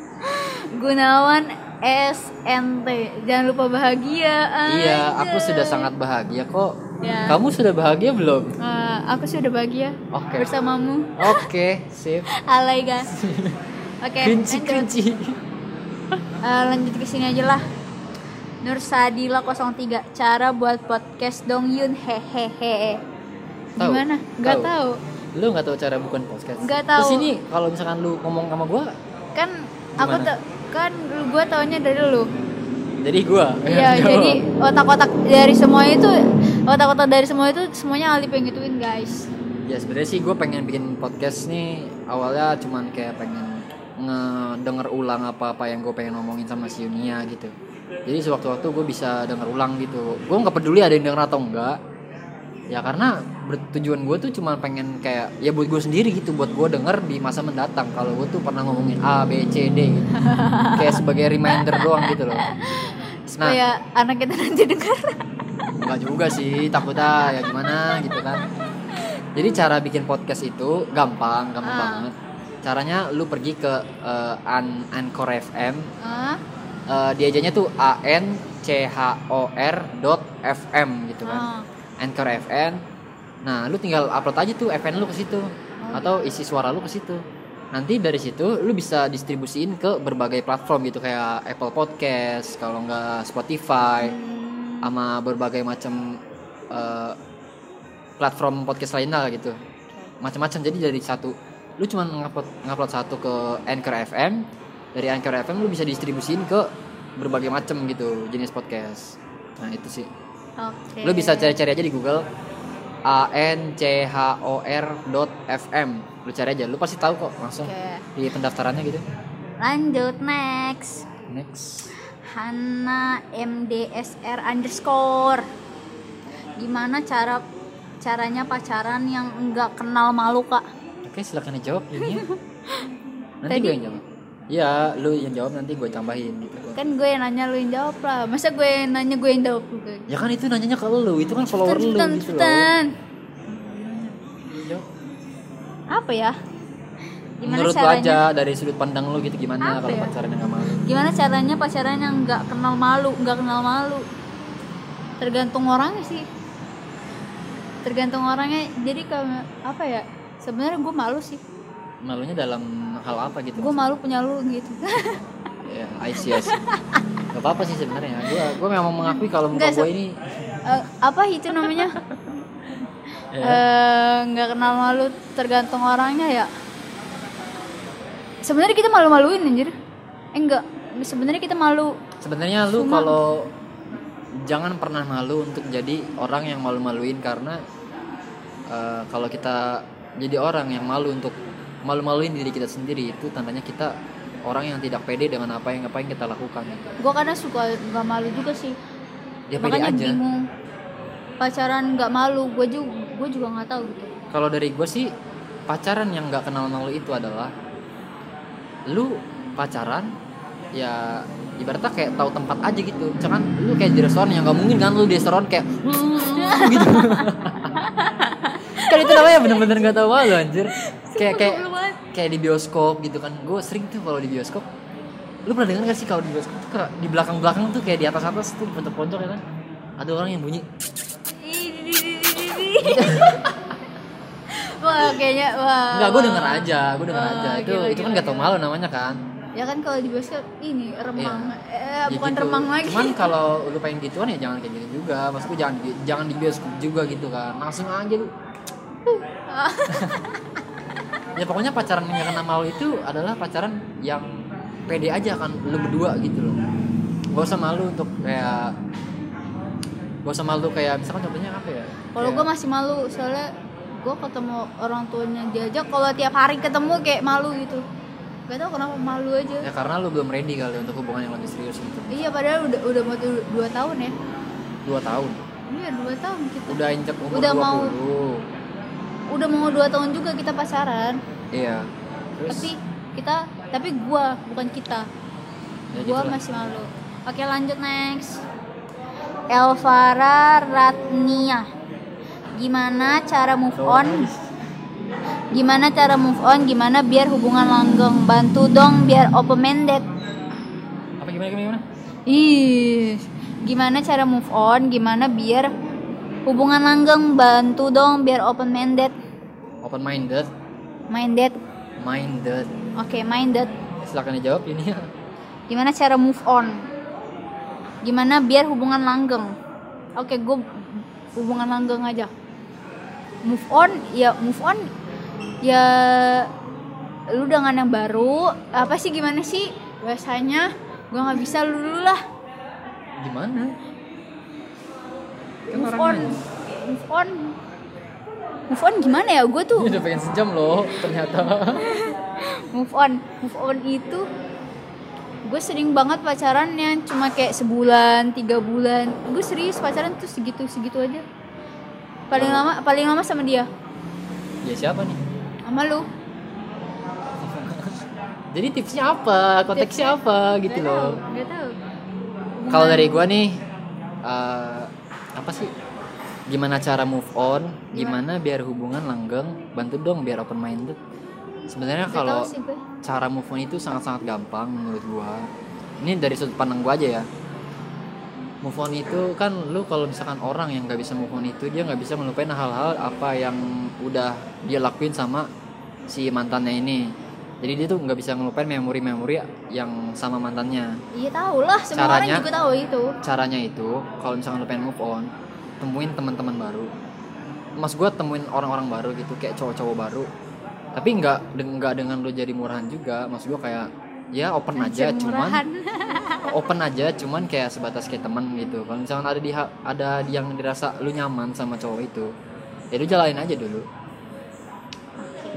Gunawan SNT. Jangan lupa bahagia. iya aku sudah sangat bahagia kok Ya. kamu sudah bahagia belum Eh, aku sudah bahagia Oke. bersamamu. oke sip Alay guys. Oke, kunci lanjut. kunci Eh, lanjut ke sini aja lah. Nur Sadila 03 cara buat podcast dong Yun hehehe. Gimana? Gak Tahu. tahu. lu nggak tahu cara bukan podcast Nggak tahu. terus ini kalau misalkan lu ngomong sama gua Kan aku Gimana? tuh kan gua taunya dari lu. jadi gua Iya, jadi otak-otak dari semua itu otak-otak dari semua itu semuanya Alif yang gituin, guys. ya sebenarnya sih gue pengen bikin podcast nih awalnya cuman kayak pengen ngedenger ulang apa-apa yang gue pengen ngomongin sama si Yunia gitu. Jadi sewaktu-waktu gue bisa denger ulang gitu. Gue nggak peduli ada yang denger atau enggak ya karena tujuan gue tuh cuma pengen kayak ya buat gue sendiri gitu buat gue denger di masa mendatang. Kalau gue tuh pernah ngomongin A B C D gitu. Kayak sebagai reminder doang gitu loh. Nah supaya anak kita nanti dengar Enggak juga sih, takutnya ya gimana gitu kan. Jadi cara bikin podcast itu gampang, gampang Ah. banget. Caranya lu pergi ke eh, An Anchor FM. ah Eh, diajanya tuh A N C H O R dot FM gitu kan. ah. Anchor FM. Nah, lu tinggal upload aja tuh FN lu ke situ atau isi suara lu ke situ. Nanti dari situ lu bisa distribusiin ke berbagai platform gitu kayak Apple Podcast, kalau enggak Spotify, sama berbagai macam eh, platform podcast lainnya lah gitu macam-macam jadi dari satu lu cuma ngupload ngupload satu ke Anchor FM dari Anchor FM lu bisa distribusiin ke berbagai macam gitu jenis podcast. Nah itu sih. Oke. Lu bisa cari-cari aja di Google A N C H O R dot FM lu cari aja lu pasti tahu kok langsung oke. di pendaftarannya gitu. Lanjut next. Next. Hana MDSR underscore. Gimana cara caranya pacaran yang enggak kenal malu kak oke silakan dijawab ini nanti Tadi- gue yang jawab. Iya, lu yang jawab nanti gue tambahin. Gitu. kan gue yang nanya lu yang jawab lah. Masa gue yang nanya gue yang jawab juga? Ya kan itu nanyanya ke lu, itu kan follower lu Cepetan, gitu cepetan. Jawab. apa ya? Gimana Menurut lu caranya? aja dari sudut pandang lu gitu gimana Apa kalau ya? pacaran yang gak malu? gimana caranya pacaran yang nggak kenal malu nggak kenal malu? Tergantung orangnya sih. Tergantung orangnya. Jadi kalau apa ya sebenarnya gue malu sih. Malunya dalam hal apa gitu? gue malu punya lu gitu. Ya, I see, I see. Gak apa-apa sih sebenarnya. Gua gua memang mengakui kalau muka gue ini Eh, apa itu namanya? Ya, Eh, nggak kenal malu tergantung orangnya ya. Sebenarnya kita malu-maluin anjir. Eh enggak sebenarnya kita malu. Sebenarnya lu kalau jangan pernah malu untuk jadi orang yang malu-maluin karena eh, kalau kita jadi orang yang malu untuk malu-maluin diri kita sendiri itu tandanya kita orang yang tidak pede dengan apa yang apa yang kita lakukan gitu. gue kadang suka nggak malu juga sih Dia pede makanya aja. bingung pacaran nggak malu gue juga gue juga nggak tahu gitu Kalau dari gue sih pacaran yang nggak kenal malu itu adalah lu pacaran ya ibaratnya kayak tahu tempat aja gitu. Jangan lu kayak di restoran yang nggak mungkin kan lu di restoran kayak gitu. kan itu namanya bener-bener nggak tahu malu anjir. Kayak kayak kayak di bioskop gitu kan. Gue sering tuh kalau di bioskop. Lu pernah dengar gak sih kalau di bioskop tuh kayak di belakang-belakang tuh kayak di atas-atas tuh pojok-pojok ya kan. Ada orang yang bunyi wah kayaknya wah Enggak, gue denger aja, gue denger Oh, aja. Itu gila, itu kan gak tau malu namanya kan. Ya kan kalau di bioskop ini remang eh Ya bukan gitu. remang lagi Cuman kalau lu pengen gituan ya jangan kayak gitu juga. Maksudku jangan di, jangan di bioskop juga gitu kan. Langsung aja lu. ya pokoknya pacaran yang kena malu itu adalah pacaran yang pede aja kan lu berdua gitu loh. Gak usah malu untuk kayak Gak usah malu kayak misalkan contohnya apa ya? kalau Kayak- gue masih malu soalnya gue ketemu orang tuanya diajak kalau tiap hari ketemu kayak malu gitu gak tau kenapa malu aja ya karena lu belum ready kali untuk hubungan yang lebih serius gitu. iya padahal udah udah mau dua tahun ya Dua tahun. iya dua tahun kita Udah injek umur Udah 20. mau. udah mau dua tahun juga kita pacaran Iya. Terus tapi kita tapi gue bukan kita ya gue gitulah. masih malu oke lanjut next Elvara Ratnia gimana cara move on gimana cara move on? Gimana biar hubungan langgeng? Bantu dong biar open minded. Apa gimana gimana? gimana? ih gimana cara move on? Gimana biar hubungan langgeng? Bantu dong biar open minded. Open minded, minded. Minded. oke minded. Silakan dijawab ini. Ya. gimana cara move on? Gimana biar hubungan langgeng? Oke gue hubungan langgeng aja. Move on? Ya move on ya lu dengan yang baru. Apa sih gimana sih? Biasanya gue nggak bisa lu dulu lah. Gimana? Kan move on. nanya. move on. Move on gimana ya? Gue tuh Ini udah pengen sejam loh ternyata. move on. Move on itu gue sering banget pacaran yang cuma kayak sebulan tiga bulan. Gue serius pacaran tuh segitu segitu aja. Paling lama paling lama sama dia. Ya siapa nih? Sama lu Jadi tipsnya apa? Konteksnya apa gitu Gak loh. gak tahu Kalau dari gua nih eh, apa sih? Gimana cara move on? Gimana biar hubungan langgeng? Bantu dong biar open minded. Sebenarnya Gak kalau cara move on itu sangat-sangat gampang menurut gua. Ini dari sudut pandang gua aja ya. Move on itu kan lu kalau misalkan orang yang nggak bisa move on itu dia nggak bisa ngelupain hal-hal apa yang udah dia lakuin sama si mantannya ini. Jadi dia tuh nggak bisa ngelupain memori-memori yang sama mantannya. Iya tahu lah, semua orang Caranya- juga tahu itu. Caranya itu kalau misalkan lu pengen move on, temuin teman-teman baru. Mas gua temuin orang-orang baru gitu kayak cowok-cowok baru. Tapi nggak nggak dengan lu jadi murahan juga. Mas gua kayak ya open aja Anjir, cuman murahan. open aja cuman kayak sebatas kayak teman gitu kalau misalkan ada di ada yang dirasa lu nyaman sama cowok itu ya lu jalanin aja dulu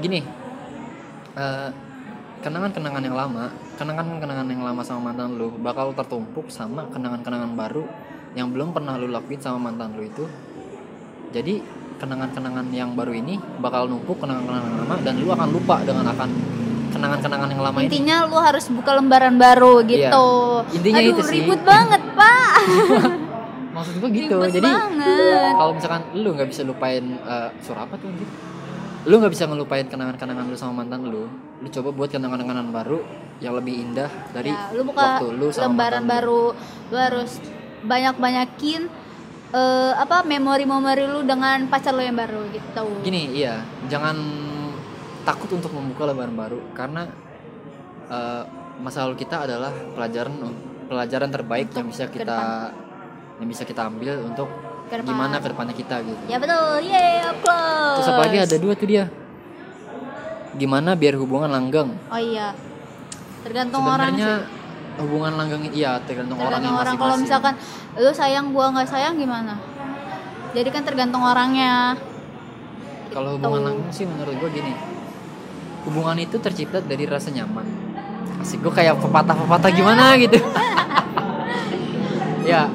gini eh, kenangan-kenangan yang lama kenangan-kenangan yang lama sama mantan lu bakal tertumpuk sama kenangan-kenangan baru yang belum pernah lu lakuin sama mantan lu itu jadi kenangan-kenangan yang baru ini bakal numpuk kenangan-kenangan lama dan lu akan lupa dengan akan kenangan-kenangan yang lama ini Intinya lu harus buka lembaran baru Iya. gitu. Intinya Aduh, itu sih. ribut banget, Pak. maksud gua gitu Ribet jadi kalau misalkan lu nggak bisa lupain eh, suara apa tuh anjir lu nggak bisa ngelupain kenangan-kenangan lu sama mantan lu lu coba buat kenangan-kenangan baru yang lebih indah dari Ya, lu buka waktu lu sama lembaran mantan lu. baru. Lu harus banyak-banyakin eh, apa memori-memori lu dengan pacar lu yang baru gitu. gini iya jangan takut untuk membuka lembaran baru karena eh, masa lalu kita adalah pelajaran pelajaran terbaik yang bisa kita yang bisa kita ambil untuk Ke depan. gimana ke depannya kita gitu Ya betul. Yeay, applause. terus apa lagi ada dua tuh dia gimana biar hubungan langgeng Oh iya. Tergantung orang sebenarnya sih. hubungan langgeng iya tergantung, Tergantung orangnya orang. Kalau misalkan lu sayang gua nggak sayang gimana? Jadi kan tergantung orangnya. kalau Gitu. hubungan langgeng sih menurut gue gini hubungan itu tercipta dari rasa nyaman asik gue kayak pepatah-pepatah gimana gitu ya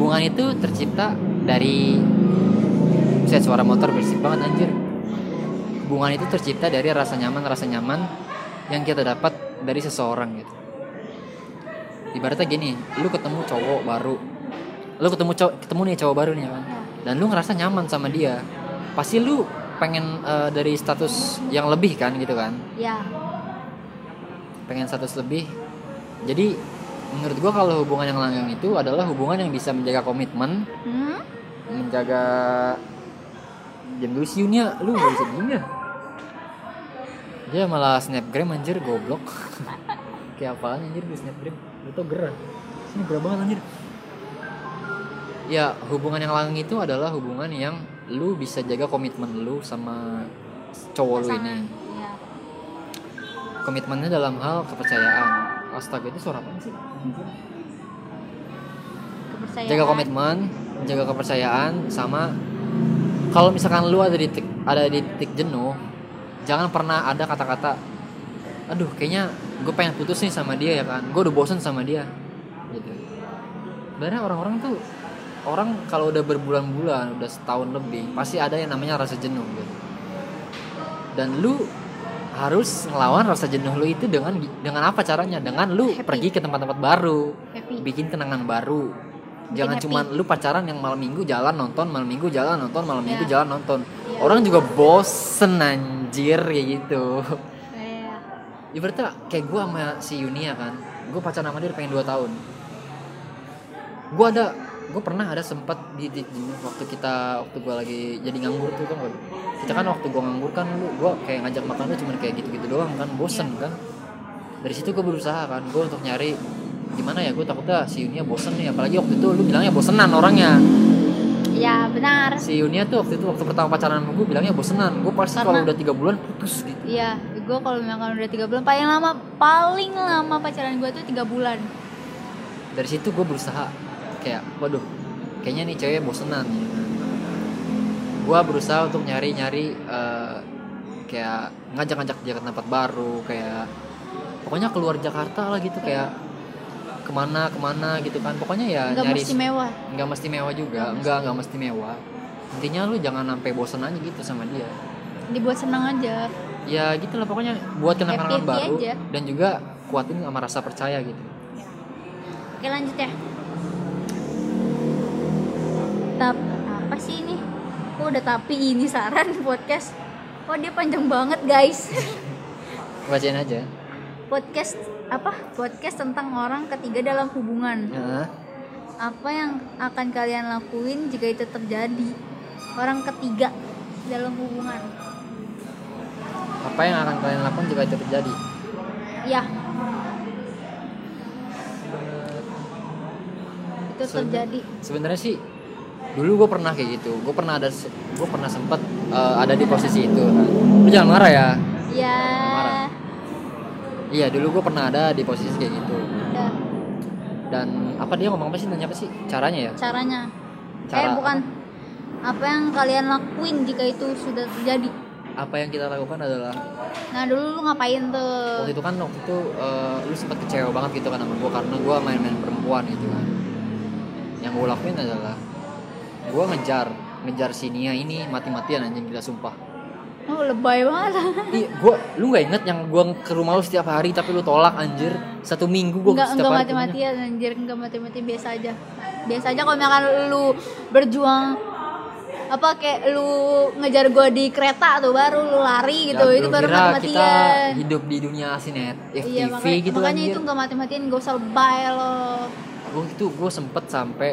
hubungan itu tercipta dari saya suara motor bersih banget anjir. Hubungan itu tercipta dari rasa nyaman rasa nyaman yang kita dapat dari seseorang gitu. Ibaratnya gini lu ketemu cowok baru. Lu ketemu cowok ketemu nih cowok baru nih ya kan? Dan lu ngerasa nyaman sama dia. Pasti lu pengen eh, dari status yang lebih kan gitu kan? Ya. pengen status lebih. Jadi menurut gua kalau hubungan yang langgeng itu adalah hubungan yang bisa menjaga komitmen. Hmm? menjaga jam dulu siunya lu gak bisa diem ya? Dia malah snapgram anjir goblok. Kayak apaan anjir di snapgram? Lu tau gerah sini gerah banget anjir. Ya hubungan yang langgeng itu adalah hubungan yang lu bisa jaga komitmen lu sama cowok lu ini. Pasangan. Iya. komitmennya dalam hal kepercayaan astaga itu suara apa sih? Kepercayaan. jaga komitmen jaga kepercayaan sama kalau misalkan lu ada di titik ada di titik jenuh jangan pernah ada kata-kata aduh kayaknya gue pengen putus nih sama dia ya kan gue udah bosen sama dia gitu. Sebenarnya orang-orang tuh orang kalau udah berbulan-bulan udah setahun lebih pasti ada yang namanya rasa jenuh gitu. Dan lu harus ngelawan rasa jenuh lu itu dengan dengan apa caranya dengan lu Happy. pergi ke tempat-tempat baru Happy. bikin kenangan baru jangan happy. cuman lu pacaran yang malam minggu jalan nonton malam minggu jalan nonton malam minggu Ya. jalan nonton Iya. orang juga bosen anjir kayak gitu Iya. ibaratnya kayak gue sama si Yunia kan gue pacaran sama dia pengen 2 tahun gue ada gue pernah ada sempat di, di, di- waktu kita waktu gue lagi jadi nganggur tuh kan kita kan waktu gue nganggur kan lu gue kayak ngajak makan lu cuman kayak gitu-gitu doang kan bosen kan. Dari situ gue berusaha kan gue untuk nyari gimana ya gue takutnya si Yunia bosen nih apalagi waktu itu lu bilangnya bosenan orangnya. Iya, benar. si Yunia tuh waktu itu waktu pertama pacaran sama gue bilangnya bosenan gue pasti kalau udah tiga bulan putus gitu. Iya, gue kalau misalkan udah tiga bulan paling lama paling lama pacaran gue tuh tiga bulan. dari situ gue berusaha kayak waduh kayaknya nih cewek bosenan. Ya. gue gua berusaha untuk nyari nyari eh, kayak ngajak-ngajak dia ke tempat baru kayak pokoknya keluar Jakarta lah gitu kayak ke mana ke mana gitu kan. Pokoknya ya nggak nyari mesti mewah. nggak mesti mewah juga. Nggak nggak mesti. mewah. Intinya lu jangan sampai bosan aja gitu sama dia. Dibuat senang aja. Ya gitu lah. Pokoknya buat kenangan baru aja. dan juga kuatin sama rasa percaya gitu. Oke lanjut ya tap apa sih ini? Kok udah tapi ini saran podcast? Kok dia panjang banget guys? Bacain aja. Podcast apa? Podcast tentang orang ketiga dalam hubungan. Heeh. apa yang akan kalian lakuin jika itu terjadi? Orang ketiga dalam hubungan. Apa yang akan kalian lakukan jika itu terjadi? Ya. Itu Sebe- terjadi. sebenarnya sih dulu gue pernah kayak gitu. Gue pernah ada gue pernah sempet eh, ada di posisi itu. Kan lu jangan marah ya? Ya Marah. iya dulu gue pernah ada di posisi kayak gitu. Ya dan apa dia ngomong apa sih? Nanya apa sih? Caranya ya? Caranya. Cara eh bukan. apa? Yang kalian lakuin jika itu sudah terjadi? Apa yang kita lakukan adalah nah dulu lu ngapain tuh? Waktu itu kan waktu itu eh, lu sempat kecewa banget gitu kan sama gue karena gue main-main perempuan gitu kan. Yang gue lakuin adalah gue ngejar ngejar si Nia ini mati-matian anjing gila sumpah oh lebay banget Iya, gua lu gak inget yang gua ke rumah lu setiap hari tapi lu tolak anjir. Satu minggu setiap enggak hari. ke rumahnya. mati-matian anjir enggak mati-mati biasa aja biasa aja kalau misalkan lu berjuang apa kayak lu ngejar gua di kereta tuh baru lu lari gitu Ya, itu baru kira kita mati-matian hidup di dunia sinet FTV iya makanya, gitu makanya anjir. itu enggak mati-matian gak usah lebay lo Gua itu gua sempet sampai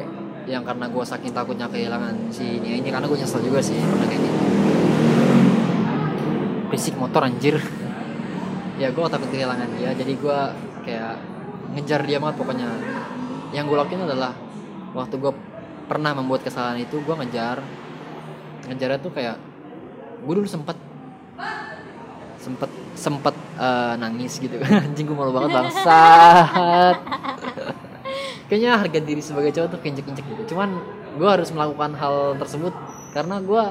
yang karena gua saking takutnya kehilangan si Nia ini karena gua nyesel juga sih pernah kayak gitu. Berisik motor anjir. ya gua takut kehilangan dia jadi gua kayak ngejar dia banget pokoknya. Yang gua lakuin adalah waktu gua pernah membuat kesalahan itu gua ngejar ngejarnya tuh kayak gue dulu sempet sempet sempet eh, nangis gitu anjing gue malu banget bangsat kayaknya harga diri sebagai cowok tuh kinjek-kinjek gitu. Cuman gue harus melakukan hal tersebut karena gue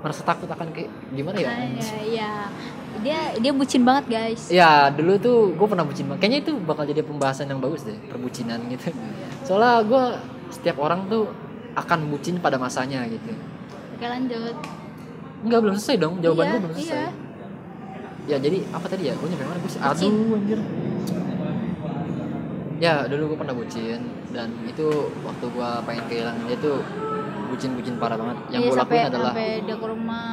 merasa takut akan kayak gimana ya? Iya iya. Dia dia bucin banget guys. Ya dulu tuh gue pernah bucin banget. Kayaknya itu bakal jadi pembahasan yang bagus deh perbucinan gitu. Soalnya gue setiap orang tuh akan bucin pada masanya gitu. Oke lanjut. Enggak belum selesai dong. Jawaban Iya, gue belum selesai. iya. ya jadi apa tadi ya? Gue nyampe mana? Gue sih? Aduh anjir ya dulu gue pernah bucin dan itu waktu gue pengen kehilangan dia tuh bucin-bucin parah banget. Yang Iya, gue sampai, lakuin adalah sampai dia ke rumah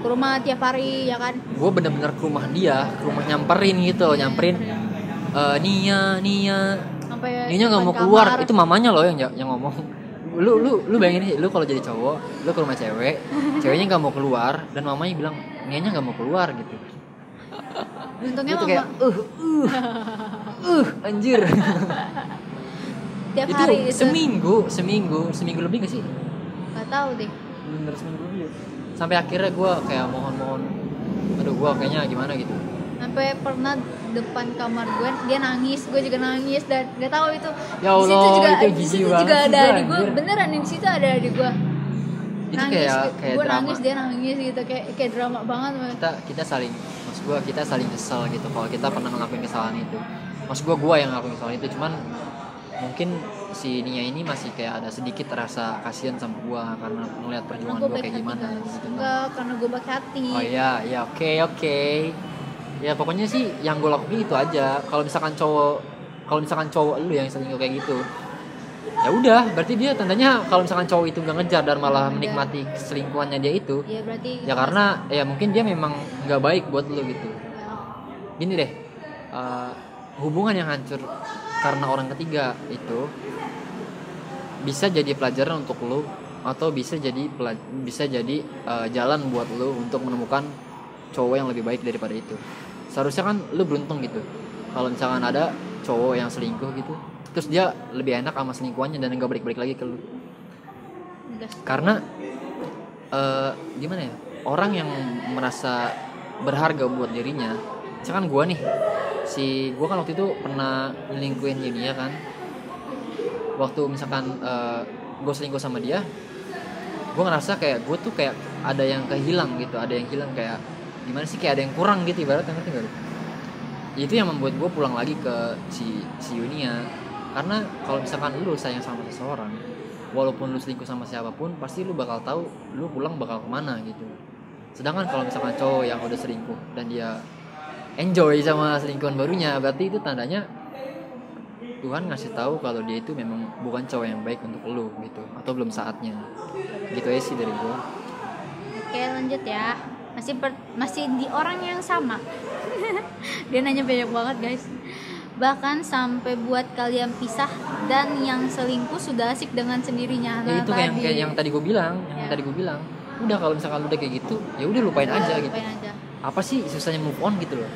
ke rumah tiap hari ya kan? Gue bener-bener ke rumah dia ke rumah nyamperin gitu nyamperin eh Nia Nia. Sampai Nia nggak mau keluar kamar. itu mamanya loh yang yang ngomong. Lu lu lu bayangin sih lu kalau jadi cowok lu ke rumah cewek ceweknya nggak mau keluar dan mamanya bilang Nianya nggak mau keluar gitu. Untungnya mama kayak uh uh uh anjir. Tiap itu hari itu seminggu seminggu seminggu lebih gak sih? Nggak tahu deh. Bener seminggu lebih. Ya. sampai akhirnya gue kayak mohon-mohon aduh gue kayaknya gimana gitu. Sampai pernah depan kamar gue dia nangis gue juga nangis dan nggak tahu itu. Ya di situ Allah, juga itu di situ juga ada adik gue beneran di situ ada adik gue itu nangis kayak kayak gue nangis dia nangis gitu. Kayak kayak drama banget kita kita saling maksud gue kita saling nyesel gitu kalau kita pernah ngelakuin kesalahan itu maksud gue gue yang ngelakuin kesalahan itu cuman mungkin si Nia ini masih kayak ada sedikit rasa kasihan sama gue karena ngeliat karena perjuangan gue kayak gimana guys. gitu kan. enggak karena gue baik hati Oh iya, ya oke oke. Ya pokoknya sih yang gue lakuin itu aja. Kalau misalkan cowok, kalau misalkan cowok lu yang selingkuh kayak gitu, ya udah. Berarti dia tandanya kalau misalkan cowok itu gak ngejar dan malah Udah. menikmati selingkuhannya dia itu, ya berarti ya karena ya mungkin dia memang nggak baik buat lu gitu. Gini deh, eh, hubungan yang hancur karena orang ketiga itu bisa jadi pelajaran untuk lu atau bisa jadi bisa jadi eh, jalan buat lu untuk menemukan cowok yang lebih baik daripada itu. Seharusnya kan lu beruntung gitu. Kalau misalkan ada cowok yang selingkuh gitu terus dia lebih enak sama selingkuhannya dan nggak balik-balik lagi ke lu. Gas. karena eh, gimana ya orang yang merasa berharga buat dirinya misalkan gua nih si gua kan waktu itu pernah nyelingkuhin Yunia kan. Waktu misalkan gue selingkuh sama dia gue ngerasa kayak gue tuh kayak ada yang kehilang gitu ada yang hilang kayak gimana sih kayak ada yang kurang gitu ibaratnya ngerti gak itu yang membuat gue pulang lagi ke si si Yunia. Karena kalau misalkan lu sayang sama seseorang walaupun lu selingkuh sama siapa pun pasti lu bakal tahu lu pulang bakal ke mana gitu. Sedangkan kalau misalkan cowok yang udah selingkuh dan dia enjoy sama selingkuhan barunya. Berarti itu tandanya Tuhan ngasih tahu kalau dia itu memang bukan cowok yang baik untuk lu gitu. Atau belum saatnya. Gitu aja sih dari gua. Oke lanjut ya. Masih per- masih di orang yang sama. Dia nanya banyak banget guys. Bahkan sampai buat kalian pisah dan yang selingkuh sudah asik dengan sendirinya. Ya Nah, itu kayak yang, tadi. kayak yang tadi gue bilang yang Ya. tadi gue bilang. Udah kalau misalkan udah kayak gitu ya udah lupain aja gitu. Lupain aja apa sih susahnya move on gitu loh.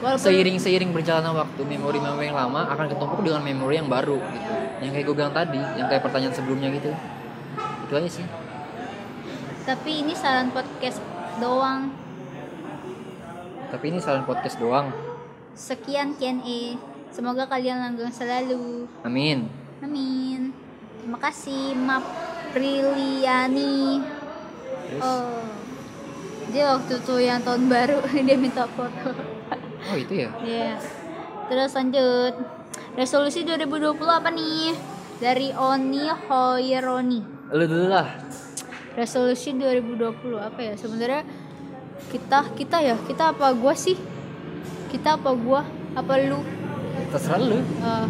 Walaupun seiring seiring berjalannya waktu memori memori yang lama akan ketumpuk dengan memori yang baru gitu. Yang kayak gue bilang tadi yang kayak pertanyaan sebelumnya gitu. Itu aja sih. Tapi ini saran podcast doang. Tapi ini saran podcast doang. Sekian Q&A semoga kalian langgeng selalu. Amin. Amin. Terima kasih Map Priliani terus? Oh dia waktu tuh yang tahun baru dia minta foto oh itu ya Iya. Terus lanjut. Resolusi 2020 apa nih? Dari Oni Hoironi. lu dulu lah Resolusi 2020 apa ya? Sebenarnya kita kita ya, kita apa gua sih? Kita apa gua? Apa lu? terserah lu Eh,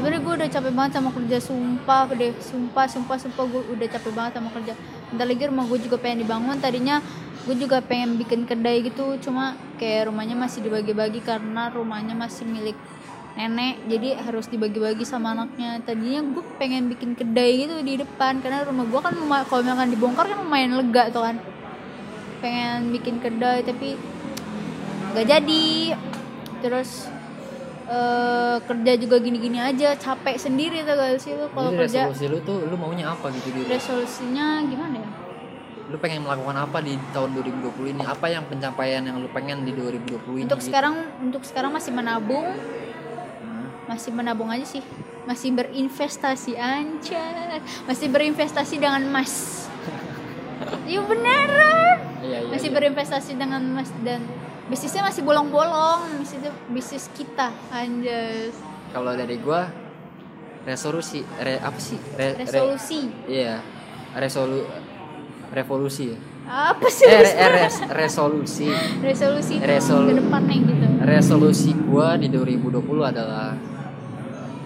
sebenarnya gue udah capek banget sama kerja sumpah deh sumpah sumpah sumpah gue udah capek banget sama kerja. Bentar lagi rumah gue juga pengen dibangun tadinya gue juga pengen bikin kedai gitu cuma kayak rumahnya masih dibagi-bagi karena rumahnya masih milik nenek jadi harus dibagi-bagi sama anaknya. Tadinya gue pengen bikin kedai gitu di depan karena rumah gue kan kalau misalkan dibongkar kan lumayan lega tuh kan. Pengen bikin kedai tapi nggak jadi. Terus eh, kerja juga gini-gini aja capek sendiri tuh gak sih lu kalau kerja. resolusi lu tuh lu maunya apa gitu resolusinya gimana ya? Lu pengen melakukan apa di tahun 2020 ini? Apa yang pencapaian yang lu pengen di 2020 ini untuk gitu? sekarang untuk sekarang masih menabung. Nah, masih menabung aja sih. Masih berinvestasi anjay. Masih berinvestasi dengan emas. Iya beneran. Iya, iya, masih iya. berinvestasi dengan emas dan bisnisnya masih bolong-bolong bisnis bisnis kita anjay. Kalau dari gua resolusi re, apa sih? Re- re- resolusi. iya resolu revolusi. Ya apa sih eh, re- eh, res- resolusi. Resolusi Resol- ke depannya gitu. resolusi gua di 2020 adalah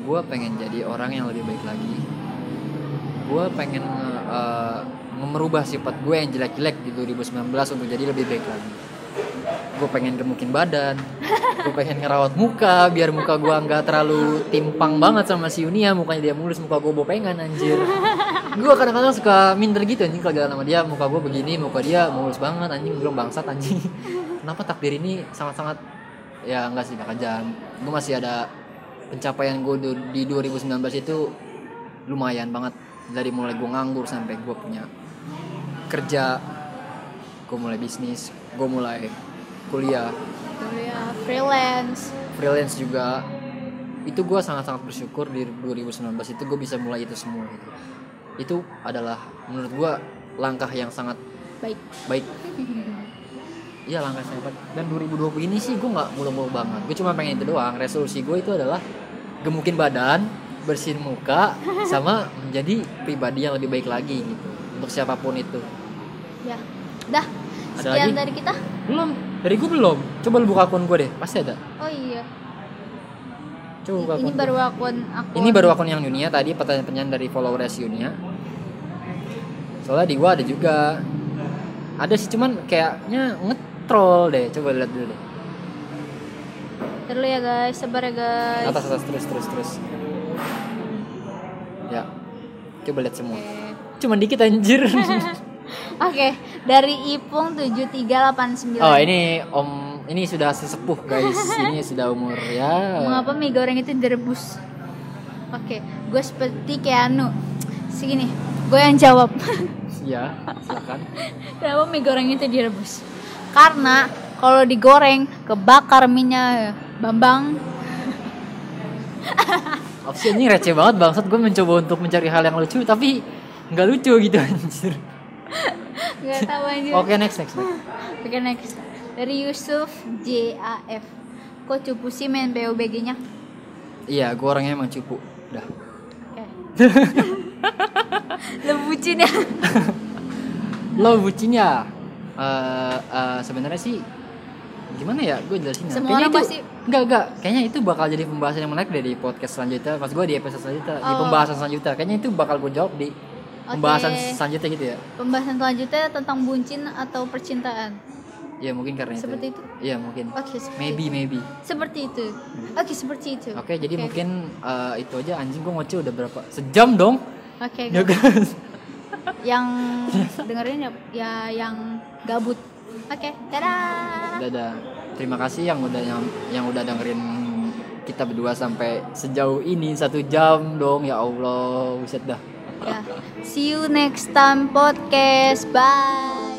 gua pengen jadi orang yang lebih baik lagi. Gua pengen eh, merubah sifat gue yang jelek-jelek di 2019 untuk jadi lebih baik lagi gue pengen gemukin badan. Gue pengen ngerawat muka biar muka gua nggak terlalu timpang banget sama si Unia mukanya dia mulus muka gue bopengan anjir. Gue kadang-kadang suka minder gitu anjing kalau jalan sama dia muka gue begini muka dia mulus banget anjing belum bangsat anjing. Kenapa takdir ini sangat-sangat ya enggak sih enggak kejam gue masih ada pencapaian gue di 2019 itu lumayan banget. Dari mulai gue nganggur sampai gue punya kerja gue mulai bisnis gue mulai kuliah. Ya freelance. Freelance juga. Itu gue sangat-sangat bersyukur di 2019 itu gue bisa mulai itu semua gitu. Itu adalah menurut gue langkah yang sangat baik. baik. Iya langkah yang baik dan 2020 ini sih gue nggak mulu-mulu banget. Gue cuma pengen itu doang. Resolusi gue itu adalah gemukin badan bersihin muka sama menjadi pribadi yang lebih baik lagi gitu. Untuk siapa pun itu. Ya. Dah Ada sekian lagi? dari kita? Belum. Dari gue belum. Coba lu buka akun gue deh. Pasti ada. Oh iya. Coba buka ini akun baru akun akun ini baru akun yang dunia tadi pertanyaan-pertanyaan dari followers Yunia. Soalnya di gua ada juga. Ada sih cuman kayaknya ngetrol deh. Coba lihat dulu deh. Terus ya guys. Sabar ya guys. Atas atas. Terus terus terus. Ya. Coba lihat semua. Oke. cuman dikit anjir Oke, dari Ipung 7389. oh ini om ini sudah sesepuh guys ini sudah umur ya Mengapa mie goreng itu direbus? Oke, gue seperti Keanu. Segini, gue yang jawab. ya silakan Kenapa mie goreng itu direbus? Karena kalau digoreng kebakar minyak Bambang. opsi ini receh banget bangsat gue mencoba untuk mencari hal yang lucu tapi nggak lucu gitu anjir Gak tahu anjir. Oke next next. next. Oke next. Dari Yusuf JAF. Kok cupu sih main PUBG-nya? Iya, gue orangnya emang cupu. Udah. Oke. Lu bucin ya? Lo bucin ya? Eh, eh, sebenarnya sih gimana ya gue jelasin ya? Semua orang itu, pasti- enggak enggak kayaknya itu bakal jadi pembahasan yang menarik di podcast selanjutnya pas gue di episode selanjutnya di Oh. pembahasan selanjutnya kayaknya itu bakal gue jawab di pembahasan Oke. selanjutnya gitu ya Pembahasan selanjutnya tentang bucin atau percintaan. ya mungkin karena Seperti itu itu? iya mungkin Oke, seperti maybe itu. maybe Seperti itu. Oke, seperti itu. oke jadi mungkin eh, itu aja anjing gue ngoceh udah berapa sejam dong Oke, ya guys. guys yang dengerin ya, ya yang gabut. Oke, dadah. dadah terima kasih yang udah yang, yang udah dengerin kita berdua sampai sejauh ini satu jam dong ya Allah buset dah Ya. See you next time podcast. Bye.